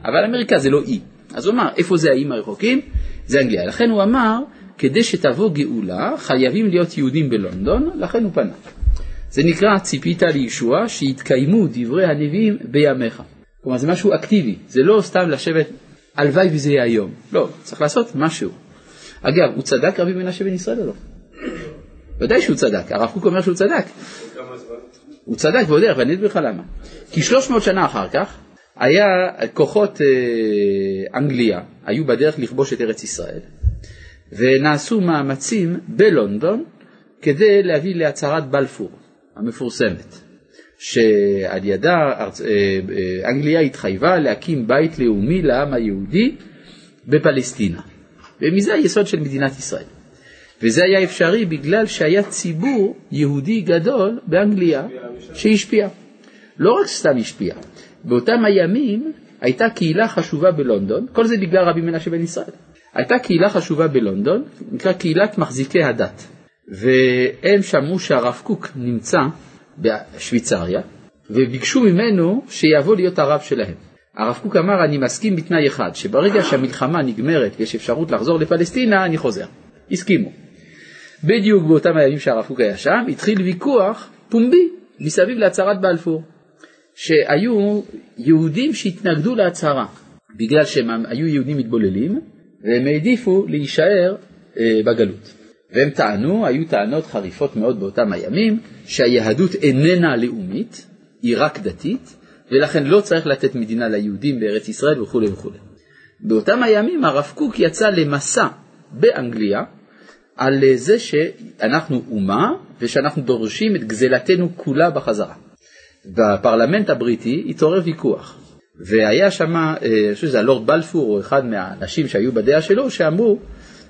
Speaker 1: אבל אמריקה זה לא אי. אז הוא אמר, איפה זה האיים הרחוקים? זה אנגליה. לכן הוא אמר, כדי שתבוא גאולה, חייבים להיות יהודים בלונדון, לכן הוא פנה. זה נקרא ציפית לישוע, שיתקיימו דברי הנביאים בימיך. כלומר זה משהו אקטיבי, זה לא סתם לשבת, הלוואי וזה יהיה היום. לא, צריך לעשות משהו. אגב, הוא צדק רבי מנשה בן ישראל או לא? ודאי שהוא צדק, הרב קוק אומר שהוא צדק. הוא צדק ועוד איך, ואני אסביר לך למה. כי 300 שנה אחר כך, היה כוחות אה, אנגליה, היו בדרך לכבוש את ארץ ישראל, ונעשו מאמצים בלונדון כדי להביא להצהרת בלפור המפורסמת, שעל ידה. אה, אה, אנגליה התחייבה להקים בית לאומי לעם היהודי בפלסטינה, ומזה היסוד של מדינת ישראל. וזה היה אפשרי בגלל שהיה ציבור יהודי גדול באנגליה שהשפיע. לא רק סתם השפיע, באותם הימים הייתה קהילה חשובה בלונדון, כל זה בגלל רבי מנשה בן ישראל. הייתה קהילה חשובה בלונדון, נקרא קהילת מחזיקי הדת, והם שמעו שהרב קוק נמצא בשוויצריה, וביקשו ממנו שיבוא להיות הרב שלהם. הרב קוק אמר, אני מסכים בתנאי אחד, שברגע שהמלחמה נגמרת ויש אפשרות לחזור לפלסטינה, אני חוזר. הסכימו. בדיוק באותם הימים שהרב קוק היה שם, התחיל ויכוח פומבי מסביב להצהרת בלפור, שהיו יהודים שהתנגדו להצהרה, בגלל שהם היו יהודים מתבוללים, והם העדיפו להישאר אה, בגלות. והם טענו, היו טענות חריפות מאוד באותם הימים, שהיהדות איננה לאומית, היא רק דתית, ולכן לא צריך לתת מדינה ליהודים בארץ ישראל וכולי וכולי. באותם הימים הרב קוק יצא למסע באנגליה על זה שאנחנו אומה ושאנחנו דורשים את גזלתנו כולה בחזרה. בפרלמנט הבריטי התעורר ויכוח, והיה שם, אה, אני חושב שזה הלורד בלפור או אחד מהאנשים שהיו בדעה שלו, שאמרו,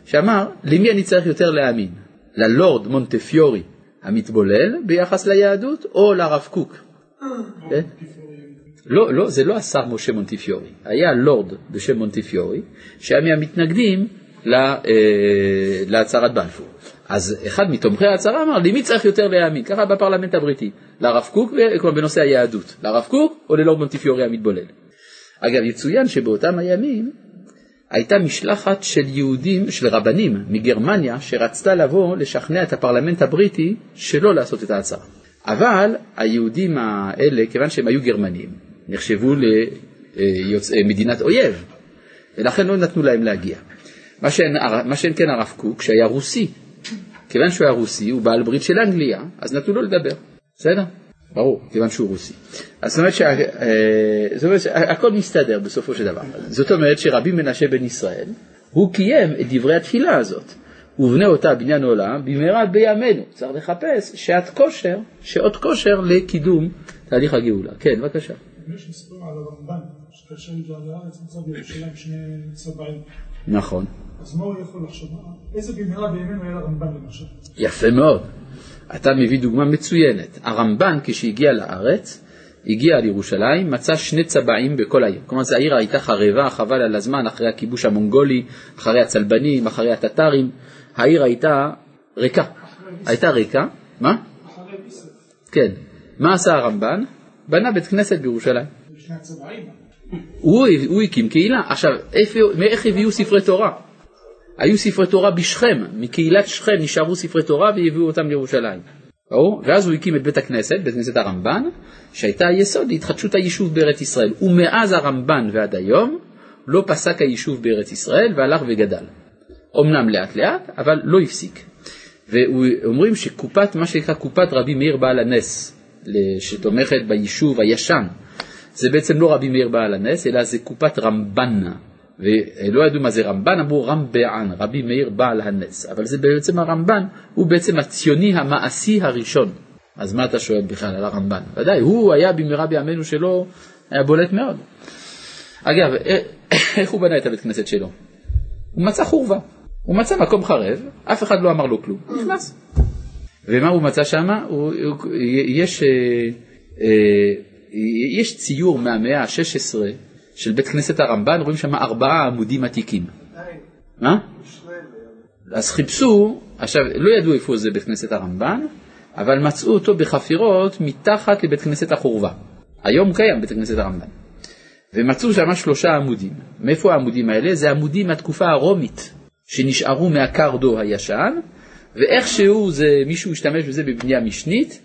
Speaker 1: שאמר, למי אני צריך יותר להאמין? ללורד מונטפיורי המתבולל ביחס ליהדות, או לרב קוק? כן? לא, לא, זה לא השר משה מונטיפיורי, היה לורד בשם מונטיפיורי, שהיה מהמתנגדים אה, להצהרת בלפור. אז אחד מתומכי ההצהרה אמר, למי צריך יותר להאמין? ככה בפרלמנט הבריטי, לרב קוק, כלומר בנושא היהדות, לרב קוק או ללורד מונטיפיורי המתבולל. אגב, יצוין שבאותם הימים הייתה משלחת של יהודים, של רבנים מגרמניה, שרצתה לבוא לשכנע את הפרלמנט הבריטי שלא לעשות את ההצהרה. אבל היהודים האלה, כיוון שהם היו גרמנים, נחשבו למדינת אויב, ולכן לא נתנו להם להגיע. מה שאין, מה כן הרב קוק, שהיה רוסי, כיוון שהוא היה רוסי, הוא בעל ברית של אנגליה, אז נתנו לו לדבר, בסדר? ברור, כיוון שהוא רוסי. אז זאת אומרת, שה, אה, שהכל מסתדר בסופו של דבר. זאת אומרת שרבי מנשה בן ישראל, הוא קיים את דברי התפילה הזאת. ובנה אותה בניין עולם, במהרה בימינו. צריך לחפש שעת כושר, שעות כושר לקידום תהליך הגאולה. כן, בבקשה.
Speaker 7: יש מספר על הרמב"ן, שכאשר הגיע לארץ נמצא בירושלים שני צבעים.
Speaker 1: נכון.
Speaker 7: אז מה הוא יכול לחשוב? איזה במהרה בימינו היה לרמב"ן למשל?
Speaker 1: יפה מאוד. אתה מביא דוגמה מצוינת. הרמב"ן כשהגיע לארץ, הגיע לירושלים, מצא שני צבעים בכל העיר. כלומר, העיר הייתה חרבה, חבל על הזמן, אחרי הכיבוש המונגולי, אחרי הצלבנים, אחרי הטטרים. העיר הייתה ריקה. הייתה ריקה. מה? כן. מה עשה הרמב"ן? בנה בית כנסת בירושלים. הוא, הוא הקים קהילה. עכשיו, איך הביאו ספרי תורה? היו ספרי תורה בשכם, מקהילת שכם נשארו ספרי תורה והביאו אותם לירושלים. ברור? ואז הוא הקים את בית הכנסת, בית כנסת הרמב"ן, שהייתה היסוד להתחדשות היישוב בארץ ישראל. ומאז הרמב"ן ועד היום לא פסק היישוב בארץ ישראל והלך וגדל. אמנם לאט לאט, אבל לא הפסיק. ואומרים שקופת, מה שנקרא קופת רבי מאיר בעל הנס, שתומכת ביישוב הישן, זה בעצם לא רבי מאיר בעל הנס, אלא זה קופת רמב"ן. ולא ידעו מה זה רמב"ן, אמרו רמבען, רבי מאיר בעל הנס. אבל זה בעצם הרמב"ן, הוא בעצם הציוני המעשי הראשון. אז מה אתה שואל בכלל על הרמב"ן? ודאי, הוא היה במהרה בימינו שלו, היה בולט מאוד. אגב, *coughs* איך הוא בנה את הבית כנסת שלו? הוא מצא חורבה. הוא מצא מקום חרב, אף אחד לא אמר לו כלום, נכנס. ומה הוא מצא שם? יש, אה, אה, יש ציור מהמאה ה-16 של בית כנסת הרמב"ן, רואים שם ארבעה עמודים עתיקים. מה? אז חיפשו, עכשיו לא ידעו איפה זה בית כנסת הרמב"ן, אבל מצאו אותו בחפירות מתחת לבית כנסת החורבה. היום קיים בית כנסת הרמב"ן. ומצאו שם שלושה עמודים. מאיפה העמודים האלה? זה עמודים מהתקופה הרומית, שנשארו מהקרדו הישן, ואיכשהו זה, מישהו השתמש בזה בבנייה משנית,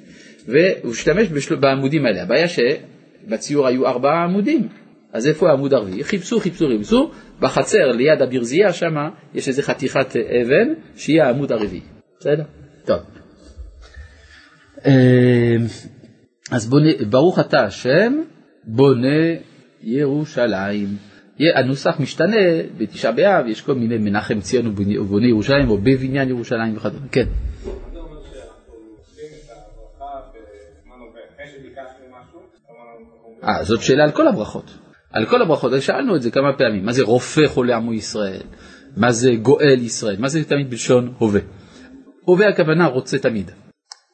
Speaker 1: והוא השתמש בשל... בעמודים האלה. הבעיה שבציור היו ארבעה עמודים, אז איפה העמוד הרביעי? חיפשו, חיפשו, חיפשו, בחצר ליד הברזייה שמה יש איזה חתיכת אבן שהיא העמוד הרביעי. בסדר? טוב. אמ, אז בונה, ברוך אתה השם, בונה ירושלים. הנוסח משתנה, בתשעה באב יש כל מיני מנחם ציון ובוני ירושלים, או בבניין ירושלים וכדומה. כן. אה, זאת שאלה על כל הברכות. על כל הברכות, שאלנו את זה כמה פעמים. מה זה רופא חולה עמו ישראל? מה זה גואל ישראל? מה זה תמיד בלשון הווה? הווה הכוונה רוצה תמיד.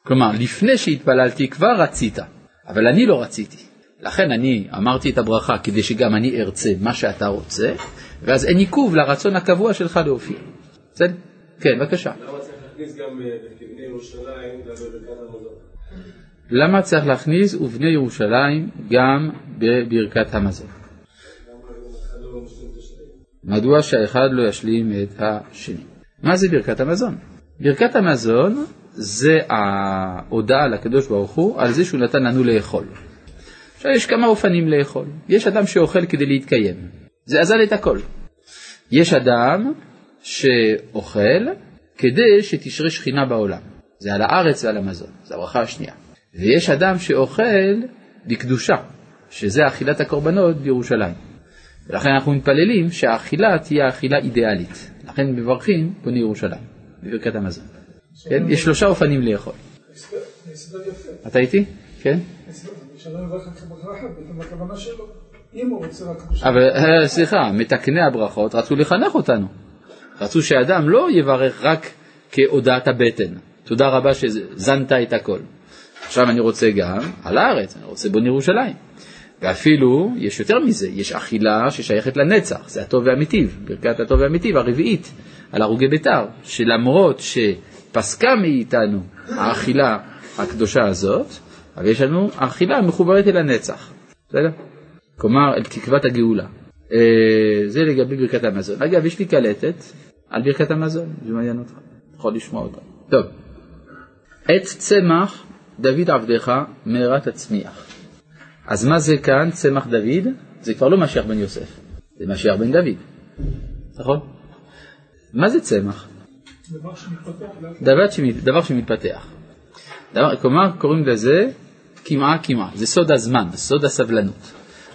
Speaker 1: כלומר, לפני שהתפללתי כבר רצית, אבל אני לא רציתי. לכן אני אמרתי את הברכה כדי שגם אני ארצה מה שאתה רוצה, ואז אין עיכוב לרצון הקבוע שלך להופיע. בסדר? כן, בבקשה.
Speaker 2: למה צריך להכניס גם אה, בבני ירושלים?
Speaker 1: למה צריך להכניס ובני ירושלים גם בברכת המזון? מדוע שהאחד לא ישלים את השני? מה זה ברכת המזון? ברכת המזון זה ההודעה לקדוש ברוך הוא על זה שהוא נתן לנו לאכול. עכשיו יש כמה אופנים לאכול. יש אדם שאוכל כדי להתקיים, זה אזל את הכל. יש אדם שאוכל כדי שתשרה שכינה בעולם, זה על הארץ ועל המזון, זו הברכה השנייה. ויש אדם שאוכל לקדושה, שזה אכילת הקורבנות בירושלים. ולכן אנחנו מתפללים שהאכילה תהיה אכילה אידיאלית. לכן מברכים בוני ירושלים, בברכת המזון. כן? יש שלושה אופנים לאכול. אתה איתי? כן? אבל אה, סליחה, מתקני הברכות רצו לחנך אותנו. רצו שאדם לא יברך רק כהודעת הבטן. תודה רבה שזנת את הכל. עכשיו אני רוצה גם על הארץ, אני רוצה בוני ירושלים. ואפילו, יש יותר מזה, יש אכילה ששייכת לנצח, זה הטוב והמיטיב, ברכת הטוב והמיטיב הרביעית, על הרוגי בית"ר, שלמרות שפסקה מאיתנו האכילה הקדושה הזאת, אבל יש לנו אכילה מחוברת אל הנצח, בסדר? כלומר, אל תקוות הגאולה. אה, זה לגבי ברכת המזון. אגב, יש לי קלטת על ברכת המזון, זה מעניין אותך, יכול לשמוע אותה. טוב, עץ צמח דוד עבדך מהרה תצמיח. אז מה זה כאן צמח דוד? זה כבר לא משיח בן יוסף, זה משיח בן דוד, נכון? מה זה צמח?
Speaker 7: דבר שמתפתח.
Speaker 1: דבר, שמת, דבר שמתפתח. דבר, כלומר, קוראים לזה קמעה קמעה, זה סוד הזמן, סוד הסבלנות.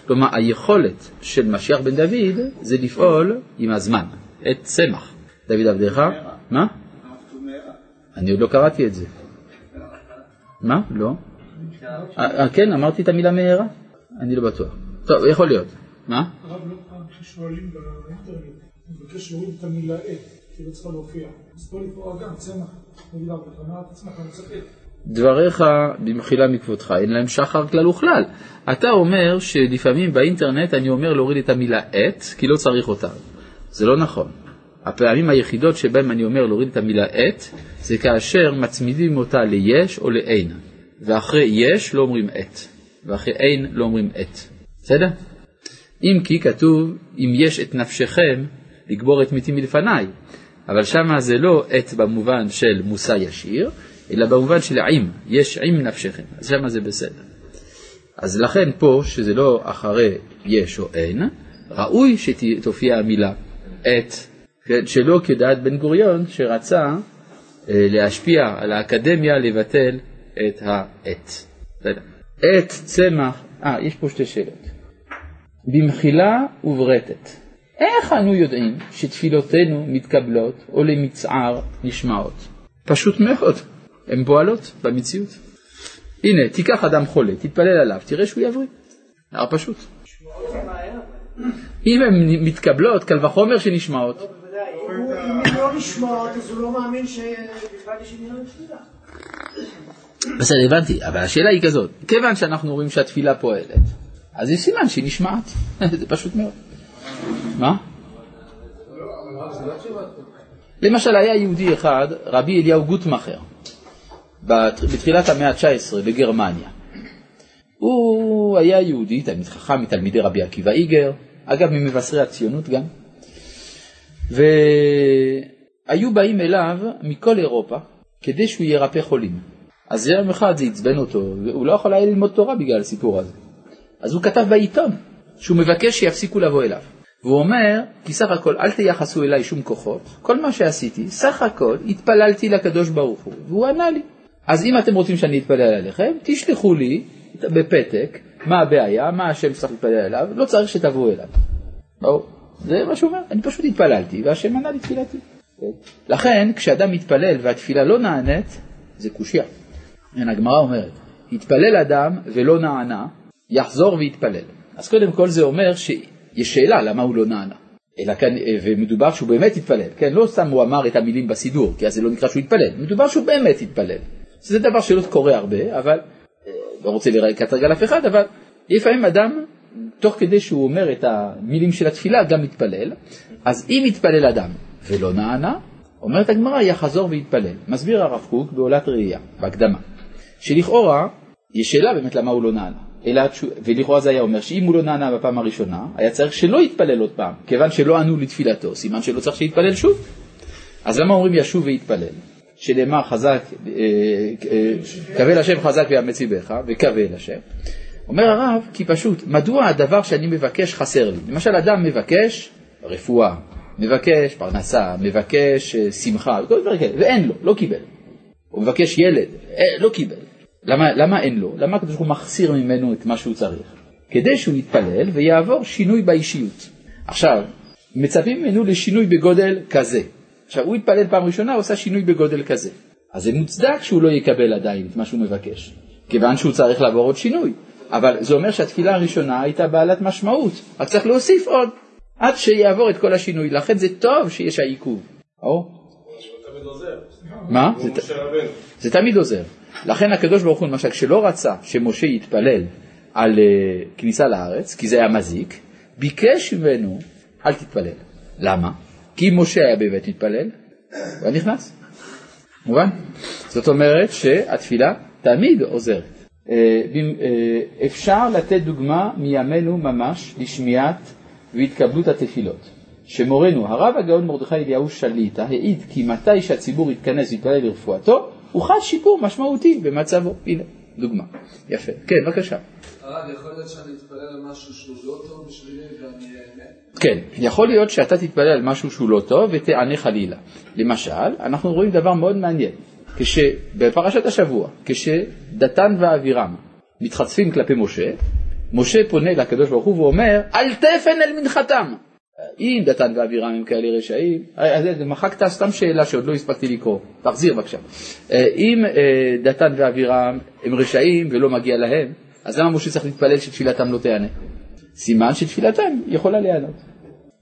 Speaker 1: כלומר, היכולת של משיח בן דוד זה לפעול עם הזמן, את צמח. דוד עבדך, מה? אני עוד לא קראתי את זה. מה? לא. אה, אה, כן, אמרתי את המילה מהרה? אני לא בטוח. טוב, יכול להיות. מה?
Speaker 7: הרב לא פעם כששואלים באינטרנט, הוא מבקש להוריד את המילה עת, כי לא צריכה להופיע. אז פה לכאורה גם צמח, נגיד הרבה, את עצמך, אני צריך עת.
Speaker 1: דבריך במחילה מכבודך, אין להם שחר כלל וכלל. אתה אומר שלפעמים באינטרנט אני אומר להוריד את המילה את, כי לא צריך אותה. זה לא נכון. הפעמים היחידות שבהם אני אומר להוריד את המילה את, זה כאשר מצמידים אותה ליש או לאין. ואחרי יש לא אומרים את, ואחרי אין לא אומרים את. בסדר? אם כי כתוב, אם יש את נפשכם, לגבור את מתים מלפניי. אבל שמה זה לא את במובן של מושא ישיר, אלא במובן של עם, יש עם נפשכם, אז שמה זה בסדר. אז לכן פה, שזה לא אחרי יש או אין, ראוי שתופיע המילה את, כן, שלא כדעת בן גוריון שרצה אה, להשפיע על האקדמיה לבטל את. בסדר. עת, צמח, אה, יש פה שתי שאלות. במחילה וברטת, איך אנו יודעים שתפילותינו מתקבלות או למצער נשמעות? פשוט מאוד, הן פועלות במציאות. הנה, תיקח אדם חולה, תתפלל עליו, תראה שהוא יבריא. נראה פשוט. אם הן מתקבלות, קל וחומר שנשמעות.
Speaker 6: לא לא.
Speaker 1: בסדר, הבנתי, אבל השאלה היא כזאת, כיוון שאנחנו רואים שהתפילה פועלת, אז יש סימן שהיא נשמעת, *laughs* זה פשוט מאוד. מה? למשל היה יהודי אחד, רבי אליהו גוטמכר, בת- בתחילת המאה ה-19 בגרמניה. הוא היה יהודי, תלמיד חכם מתלמידי רבי עקיבא איגר, אגב ממבשרי הציונות גם, והיו באים אליו מכל אירופה כדי שהוא ירפא חולים. אז יום אחד זה עצבן אותו, והוא לא יכול היה ללמוד תורה בגלל הסיפור הזה. אז הוא כתב בעיתון שהוא מבקש שיפסיקו לבוא אליו. והוא אומר, כי סך הכל אל תייחסו אליי שום כוחות, כל מה שעשיתי, סך הכל התפללתי לקדוש ברוך הוא, והוא ענה לי. אז אם אתם רוצים שאני אתפלל עליכם, תשלחו לי בפתק מה הבעיה, מה השם שצריך להתפלל אליו, לא צריך שתבואו אליו. ברור. זה מה שהוא אומר, אני פשוט התפללתי והשם ענה לי תפילתי. כן? לכן כשאדם מתפלל והתפילה לא נענית, זה קושייה. הגמרא אומרת, התפלל אדם ולא נענה, יחזור ויתפלל. אז קודם כל זה אומר שיש שאלה למה הוא לא נענה. אלא כאן, ומדובר שהוא באמת התפלל, כן? לא סתם הוא אמר את המילים בסידור, כי אז זה לא נקרא שהוא התפלל, מדובר שהוא באמת התפלל. זה דבר שלא קורה הרבה, אבל, אה, לא רוצה לקטרג על אף אחד, אבל לפעמים אדם, תוך כדי שהוא אומר את המילים של התפילה, גם מתפלל. אז אם יתפלל אדם ולא נענה, אומרת הגמרא, יחזור ויתפלל. מסביר הרב קוק בעולת ראייה, בהקדמה, שלכאורה, יש שאלה באמת למה הוא לא נענה. אלא, ולכאורה זה היה אומר שאם הוא לא נענה בפעם הראשונה, היה צריך שלא יתפלל עוד פעם, כיוון שלא ענו לתפילתו, סימן שלא צריך שיתפלל שוב. אז למה אומרים ישוב ויתפלל? שנאמר חזק, אה, אה, קווה לשם חזק ויאמץ ליבך, וקווה לשם. אומר הרב, כי פשוט, מדוע הדבר שאני מבקש חסר לי? למשל, אדם מבקש רפואה, מבקש פרנסה, מבקש אה, שמחה, כל דברים כאלה, ואין לו, לא קיבל. הוא מבקש ילד, לא קיבל. למה, למה אין לו? למה הקדוש ברוך הוא מחסיר ממנו את מה שהוא צריך? כדי שהוא יתפלל ויעבור שינוי באישיות. עכשיו, מצפים ממנו לשינוי בגודל כזה. עכשיו, הוא התפלל פעם ראשונה, הוא עושה שינוי בגודל כזה. אז זה מוצדק שהוא לא יקבל עדיין את מה שהוא מבקש, כיוון שהוא צריך לעבור עוד שינוי. אבל זה אומר שהתפילה הראשונה הייתה בעלת משמעות, רק צריך להוסיף עוד, עד שיעבור את כל השינוי. לכן זה טוב שיש העיכוב. או? מה? זה תמיד עוזר. לכן הקדוש ברוך הוא למשל כשלא רצה שמשה יתפלל על uh, כניסה לארץ, כי זה היה מזיק, ביקש ממנו אל תתפלל. למה? כי אם משה היה באמת מתפלל, הוא היה נכנס. מובן? זאת אומרת שהתפילה תמיד עוזרת. Uh, uh, אפשר לתת דוגמה מימינו ממש לשמיעת והתקבלות התפילות. שמורנו הרב הגאון מרדכי אליהו שליטה העיד כי מתי שהציבור יתכנס ויתפלל לרפואתו, הוא חש שיפור משמעותי במצבו. הנה, דוגמה. יפה. כן, בבקשה.
Speaker 4: הרב, יכול להיות שאני אתפלל על משהו שהוא לא טוב בשבילי ואני אענה?
Speaker 1: כן, יכול להיות שאתה תתפלל על משהו שהוא לא טוב ותענה חלילה. למשל, אנחנו רואים דבר מאוד מעניין. בפרשת השבוע, כשדתן ואבירם מתחצפים כלפי משה, משה פונה לקדוש ברוך הוא ואומר, אל תפן אל מנחתם. אם דתן ואבירם הם כאלה רשעים, אז מחקת סתם שאלה שעוד לא הספקתי לקרוא, תחזיר בבקשה. אם אה, דתן ואבירם הם רשעים ולא מגיע להם, אז למה משה צריך להתפלל שתפילתם לא תיענה? סימן שתפילתם יכולה להיענות.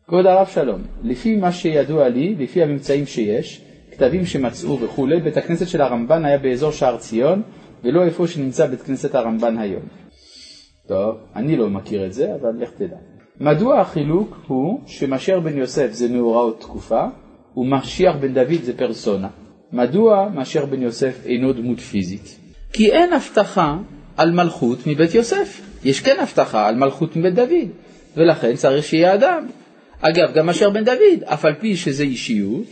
Speaker 1: כבוד הרב שלום, לפי מה שידוע לי, לפי הממצאים שיש, כתבים שמצאו וכולי, בית הכנסת של הרמב"ן היה באזור שער ציון, ולא איפה שנמצא בית כנסת הרמב"ן היום. טוב, אני לא מכיר את זה, אבל לך תדע. מדוע החילוק הוא שמשיח בן יוסף זה מאורעות תקופה ומשיח בן דוד זה פרסונה? מדוע משיח בן יוסף אינו דמות פיזית? כי אין הבטחה על מלכות מבית יוסף, יש כן הבטחה על מלכות מבית דוד, ולכן צריך שיהיה אדם. אגב, גם משיח בן דוד, אף על פי שזה אישיות,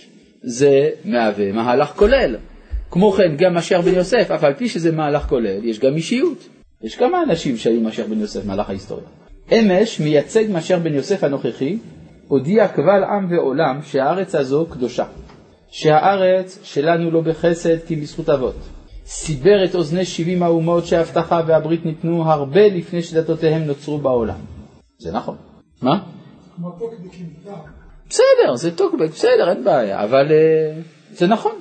Speaker 1: זה מהווה מהלך כולל. כמו כן, גם משיח בן יוסף, אף על פי שזה מהלך כולל, יש גם אישיות. יש כמה אנשים שהיו משיח בן יוסף במהלך ההיסטוריה. אמש מייצג מאשר בן יוסף הנוכחי, הודיע קבל עם ועולם שהארץ הזו קדושה, שהארץ שלנו לא בחסד כי בזכות אבות. סיבר את אוזני שבעים האומות שההבטחה והברית ניתנו הרבה לפני שדתותיהם נוצרו בעולם. זה נכון. מה? בסדר, זה טוקבק, בסדר, אין בעיה, אבל uh, זה נכון,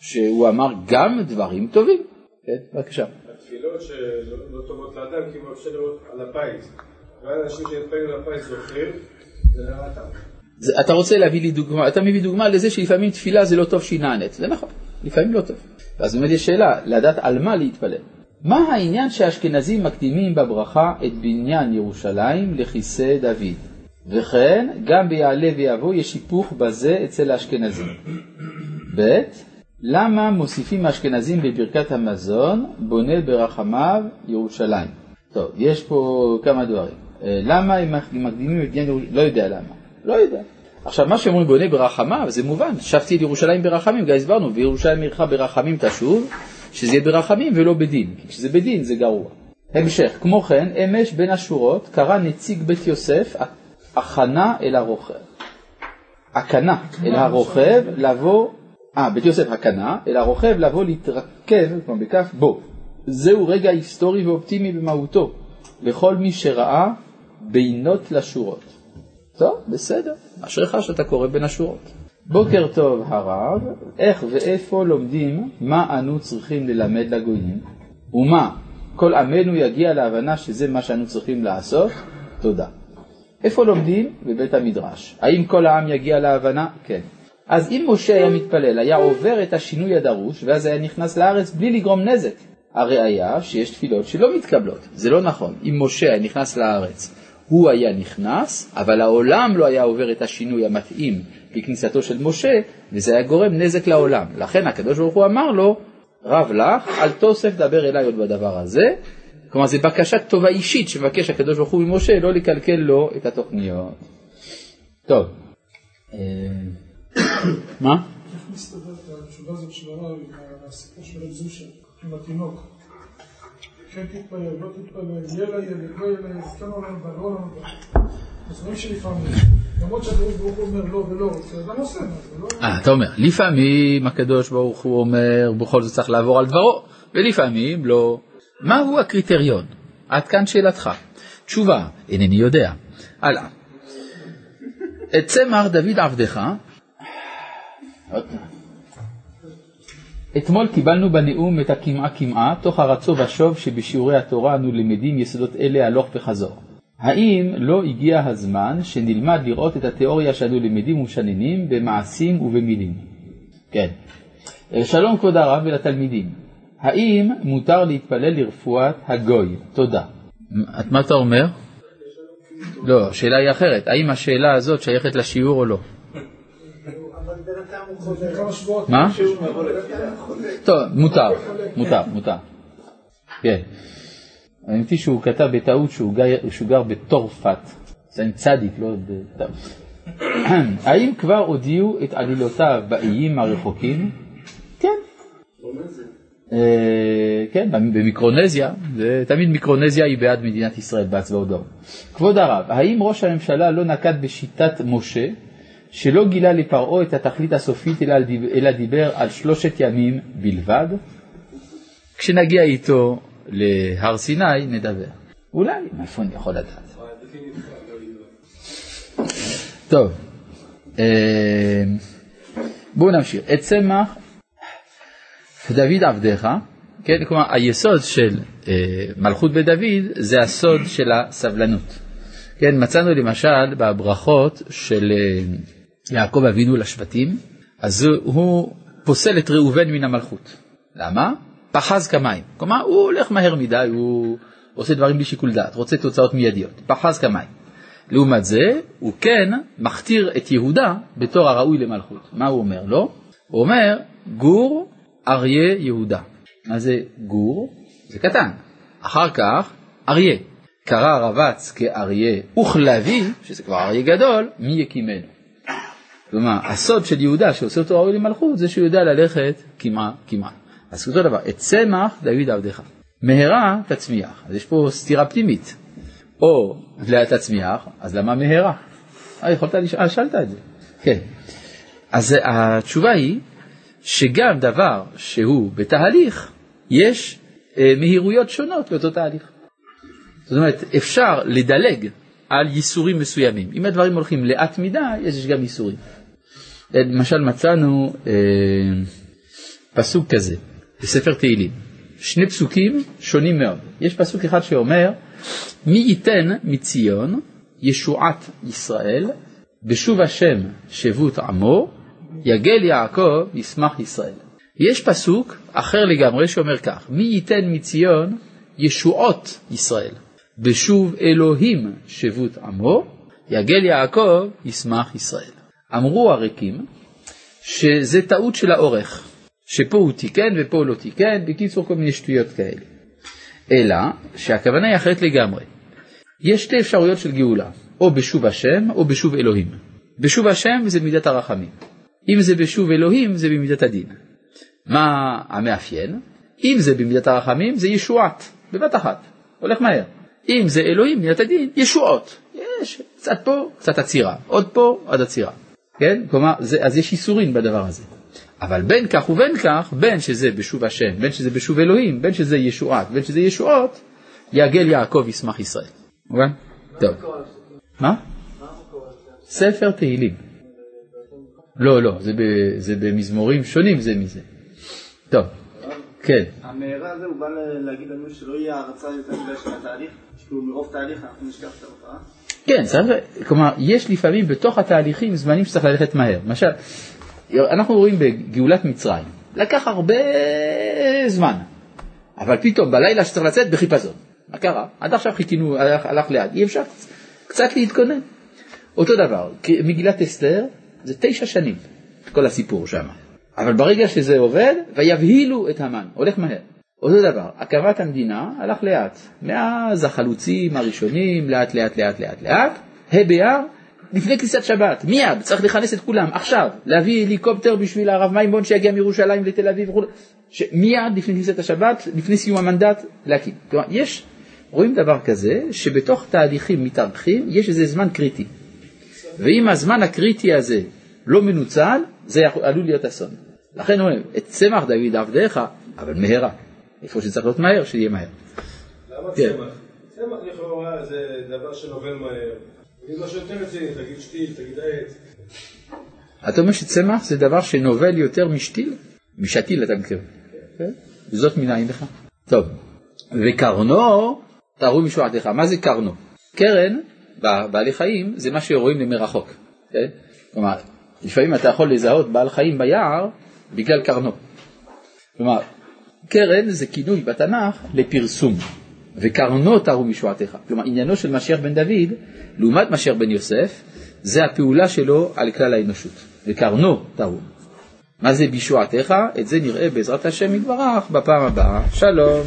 Speaker 1: שהוא אמר גם דברים טובים. כן, בבקשה.
Speaker 2: התפילות שלא טובות לאדם, כי הוא מאפשר לראות על הפיס. ואנשים שיתפללו לפיס זוכרים, זה לרעתם.
Speaker 1: אתה רוצה להביא לי דוגמה, אתה מביא דוגמה לזה שלפעמים תפילה זה לא טוב שהיא נענית, זה נכון, לפעמים לא טוב. ואז באמת יש שאלה, לדעת על מה להתפלל. מה העניין שהאשכנזים מקדימים בברכה את בניין ירושלים לכיסא דוד? וכן, גם ביעלה ויבוא יש היפוך בזה אצל האשכנזים. ב. למה מוסיפים האשכנזים בברכת המזון, בונה ברחמיו ירושלים? טוב, יש פה כמה דברים. אה, למה הם מקדימים את ירושלים? לא יודע למה. לא יודע. עכשיו, מה שאומרים בונה ברחמיו, זה מובן. שבתי את ירושלים ברחמים, גם הסברנו, וירושלים עירך ברחמים תשוב, שזה יהיה ברחמים ולא בדין. כי כשזה בדין זה גרוע. המשך, כמו כן, אמש בין השורות קרא נציג בית יוסף הכנה אל הרוכב. הכנה אל הרוכב לבוא, אה, בית יוסף הכנה, אל הרוכב לבוא להתרכב, כמו בכף, בו. זהו רגע היסטורי ואופטימי במהותו, לכל מי שראה בינות לשורות. טוב, בסדר, אשריך שאתה קורא בין השורות. בוקר טוב הרב, איך ואיפה לומדים מה אנו צריכים ללמד לגויים, ומה כל עמנו יגיע להבנה שזה מה שאנו צריכים לעשות? תודה. איפה לומדים? בבית המדרש. האם כל העם יגיע להבנה? כן. אז אם משה היה מתפלל, היה עובר את השינוי הדרוש, ואז היה נכנס לארץ בלי לגרום נזק. הראיה שיש תפילות שלא מתקבלות. זה לא נכון. אם משה היה נכנס לארץ, הוא היה נכנס, אבל העולם לא היה עובר את השינוי המתאים בכניסתו של משה, וזה היה גורם נזק לעולם. לכן הקדוש ברוך הוא אמר לו, רב לך, אל תוסף דבר אליי עוד בדבר הזה. כלומר, זו בקשת טובה אישית שמבקש הקדוש ברוך הוא ממשה לא לקלקל לו את התוכניות. טוב. אה, *coughs* מה?
Speaker 7: איך מסתדרת התשובה הזאת של הרב עם הסיפור של הזושה, עם התינוק? כן תתפלל, לא תתפלל, יהיה לילד, לא יהיה לילד, כן עולם הבא, לא עולם הבא. אז רואים שלפעמים, למרות שהקדוש ברוך הוא אומר לא ולא רוצה, אדם עושה, זה לא...
Speaker 1: אה, אתה אומר, לפעמים הקדוש ברוך הוא אומר, בכל זאת צריך לעבור על דברו, ולפעמים לא. מהו הקריטריון? עד כאן שאלתך. תשובה, אינני יודע. הלאה. את צמר דוד עבדך, אתמול קיבלנו בנאום את הקמעה קמעה, תוך הרצו ושוב שבשיעורי התורה אנו למדים יסודות אלה הלוך וחזור. האם לא הגיע הזמן שנלמד לראות את התיאוריה שאנו למדים ומשננים במעשים ובמילים? כן. שלום כבוד הרב ולתלמידים. האם מותר להתפלל לרפואת הגוי? תודה. מה אתה אומר? לא, השאלה היא אחרת. האם השאלה הזאת שייכת לשיעור או לא? מה? טוב, מותר, מותר, מותר. כן. האמת היא שהוא כתב בטעות שהוא גר בתורפת, זה עם צדיק, לא בטעות. האם כבר הודיעו את עלילותיו באיים הרחוקים? כן. אה, כן, במיקרונזיה, תמיד מיקרונזיה היא בעד מדינת ישראל בהצבעות דור. כבוד הרב, האם ראש הממשלה לא נקט בשיטת משה, שלא גילה לפרעה את התכלית הסופית אלא דיבר על שלושת ימים בלבד? כשנגיע איתו להר סיני נדבר. אולי, מאיפה אני יכול לדעת? טוב, אה, בואו נמשיך. את צמח דוד עבדיך, כן, כלומר היסוד של אה, מלכות בית דוד זה הסוד של הסבלנות. כן, מצאנו למשל בברכות של אה, יעקב אבינו לשבטים, אז הוא פוסל את ראובן מן המלכות. למה? פחז כמים. כלומר, הוא הולך מהר מדי, הוא עושה דברים בלי שיקול דעת, רוצה תוצאות מיידיות. פחז כמים. לעומת זה, הוא כן מכתיר את יהודה בתור הראוי למלכות. מה הוא אומר לו? הוא אומר, גור אריה יהודה. מה זה גור? זה קטן. אחר כך, אריה. קרא רבץ כאריה וכלבי, שזה כבר אריה גדול, מי יקימנו. כלומר, הסוד של יהודה שעושה אותו ראוי למלכות, זה שהוא יודע ללכת כמעט כמעט. אז אותו דבר, את צמח דוד עבדך. מהרה תצמיח. אז יש פה סתירה פנימית. או תצמיח, אז למה מהרה? אה, יכולת לשאול, שאלת את זה. כן. אז התשובה היא שגם דבר שהוא בתהליך, יש אה, מהירויות שונות לאותו תהליך. זאת אומרת, אפשר לדלג על ייסורים מסוימים. אם הדברים הולכים לאט מדי, יש גם ייסורים. למשל מצאנו אה, פסוק כזה בספר תהילים, שני פסוקים שונים מאוד. יש פסוק אחד שאומר, מי ייתן מציון ישועת ישראל, בשוב השם שבות עמו, יגל יעקב ישמח ישראל. יש פסוק אחר לגמרי שאומר כך, מי ייתן מציון ישועות ישראל, בשוב אלוהים שבות עמו, יגל יעקב ישמח ישראל. אמרו הריקים שזה טעות של האורך, שפה הוא תיקן ופה הוא לא תיקן, בקיצור כל מיני שטויות כאלה. אלא שהכוונה היא אחרת לגמרי. יש שתי אפשרויות של גאולה, או בשוב השם או בשוב אלוהים. בשוב השם זה מידת הרחמים. אם זה בשוב אלוהים זה במידת הדין. מה המאפיין? אם זה במידת הרחמים זה ישועת, בבת אחת, הולך מהר. אם זה אלוהים, מידת הדין, ישועות. יש, קצת פה, קצת עצירה, עוד פה, עוד עצירה. כן? כלומר, זה, אז יש איסורים בדבר הזה. אבל בין כך ובין כך, בין שזה בשוב השם, בין שזה בשוב אלוהים, בין שזה ישועת, בין שזה ישועות, יעגל יעקב ישמח ישראל. מובן? טוב. מה? ספר תהילים. לא, לא, זה, ב, זה במזמורים שונים זה מזה. טוב, כן.
Speaker 4: המהרה הזה הוא בא להגיד לנו שלא יהיה הערצה יותר מדי של התהליך, שכאילו מרוב תהליך אנחנו נשכח את ההופעה.
Speaker 1: כן, צריך, כלומר, יש לפעמים בתוך התהליכים זמנים שצריך ללכת מהר. למשל, אנחנו רואים בגאולת מצרים, לקח הרבה זמן, אבל פתאום בלילה שצריך לצאת בחיפזון. מה קרה? עד עכשיו חיכינו, הלך, הלך לאט, אי אפשר קצת להתכונן. אותו דבר, מגילת אסתר זה תשע שנים, כל הסיפור שם. אבל ברגע שזה עובד, ויבהילו את המן, הולך מהר. אותו דבר, הקמת המדינה הלך לאט. מאז החלוצים הראשונים, לאט לאט לאט לאט לאט, ה' באייר, לפני כניסת שבת, מיד, צריך לכנס את כולם, עכשיו, להביא הליקופטר בשביל הרב מימון שיגיע מירושלים לתל אביב וכו', מיד לפני כניסת השבת, לפני סיום המנדט, להקים. כלומר, יש, רואים דבר כזה, שבתוך תהליכים מתארחים, יש איזה זמן קריטי. ואם הזמן הקריטי הזה לא מנוצל, זה עלול להיות אסון. לכן אומרים, את צמח דוד עבדיך, אבל מהרה. איפה שצריך להיות מהר, שיהיה מהר.
Speaker 2: למה
Speaker 1: כן.
Speaker 2: צמח? צמח לכאורה זה דבר שנובל מהר. תגיד משהו יותר רציני, תגיד שתיל, תגיד עץ.
Speaker 1: אתה אומר שצמח זה דבר שנובל יותר משתיל? משתיל אתה מתכוון. כן? וזאת מנין לך? טוב, וקרנו תראו משועתך. מה זה קרנו? קרן, בבעלי חיים, זה מה שרואים למרחוק. כן? כלומר, לפעמים אתה יכול לזהות בעל חיים ביער בגלל קרנו. כלומר, קרן זה כינוי בתנ"ך לפרסום, וקרנו תראו משועתך. כלומר, עניינו של משיח בן דוד, לעומת משיח בן יוסף, זה הפעולה שלו על כלל האנושות. וקרנו תראו. מה זה בישועתך? את זה נראה בעזרת השם יתברך בפעם הבאה. שלום.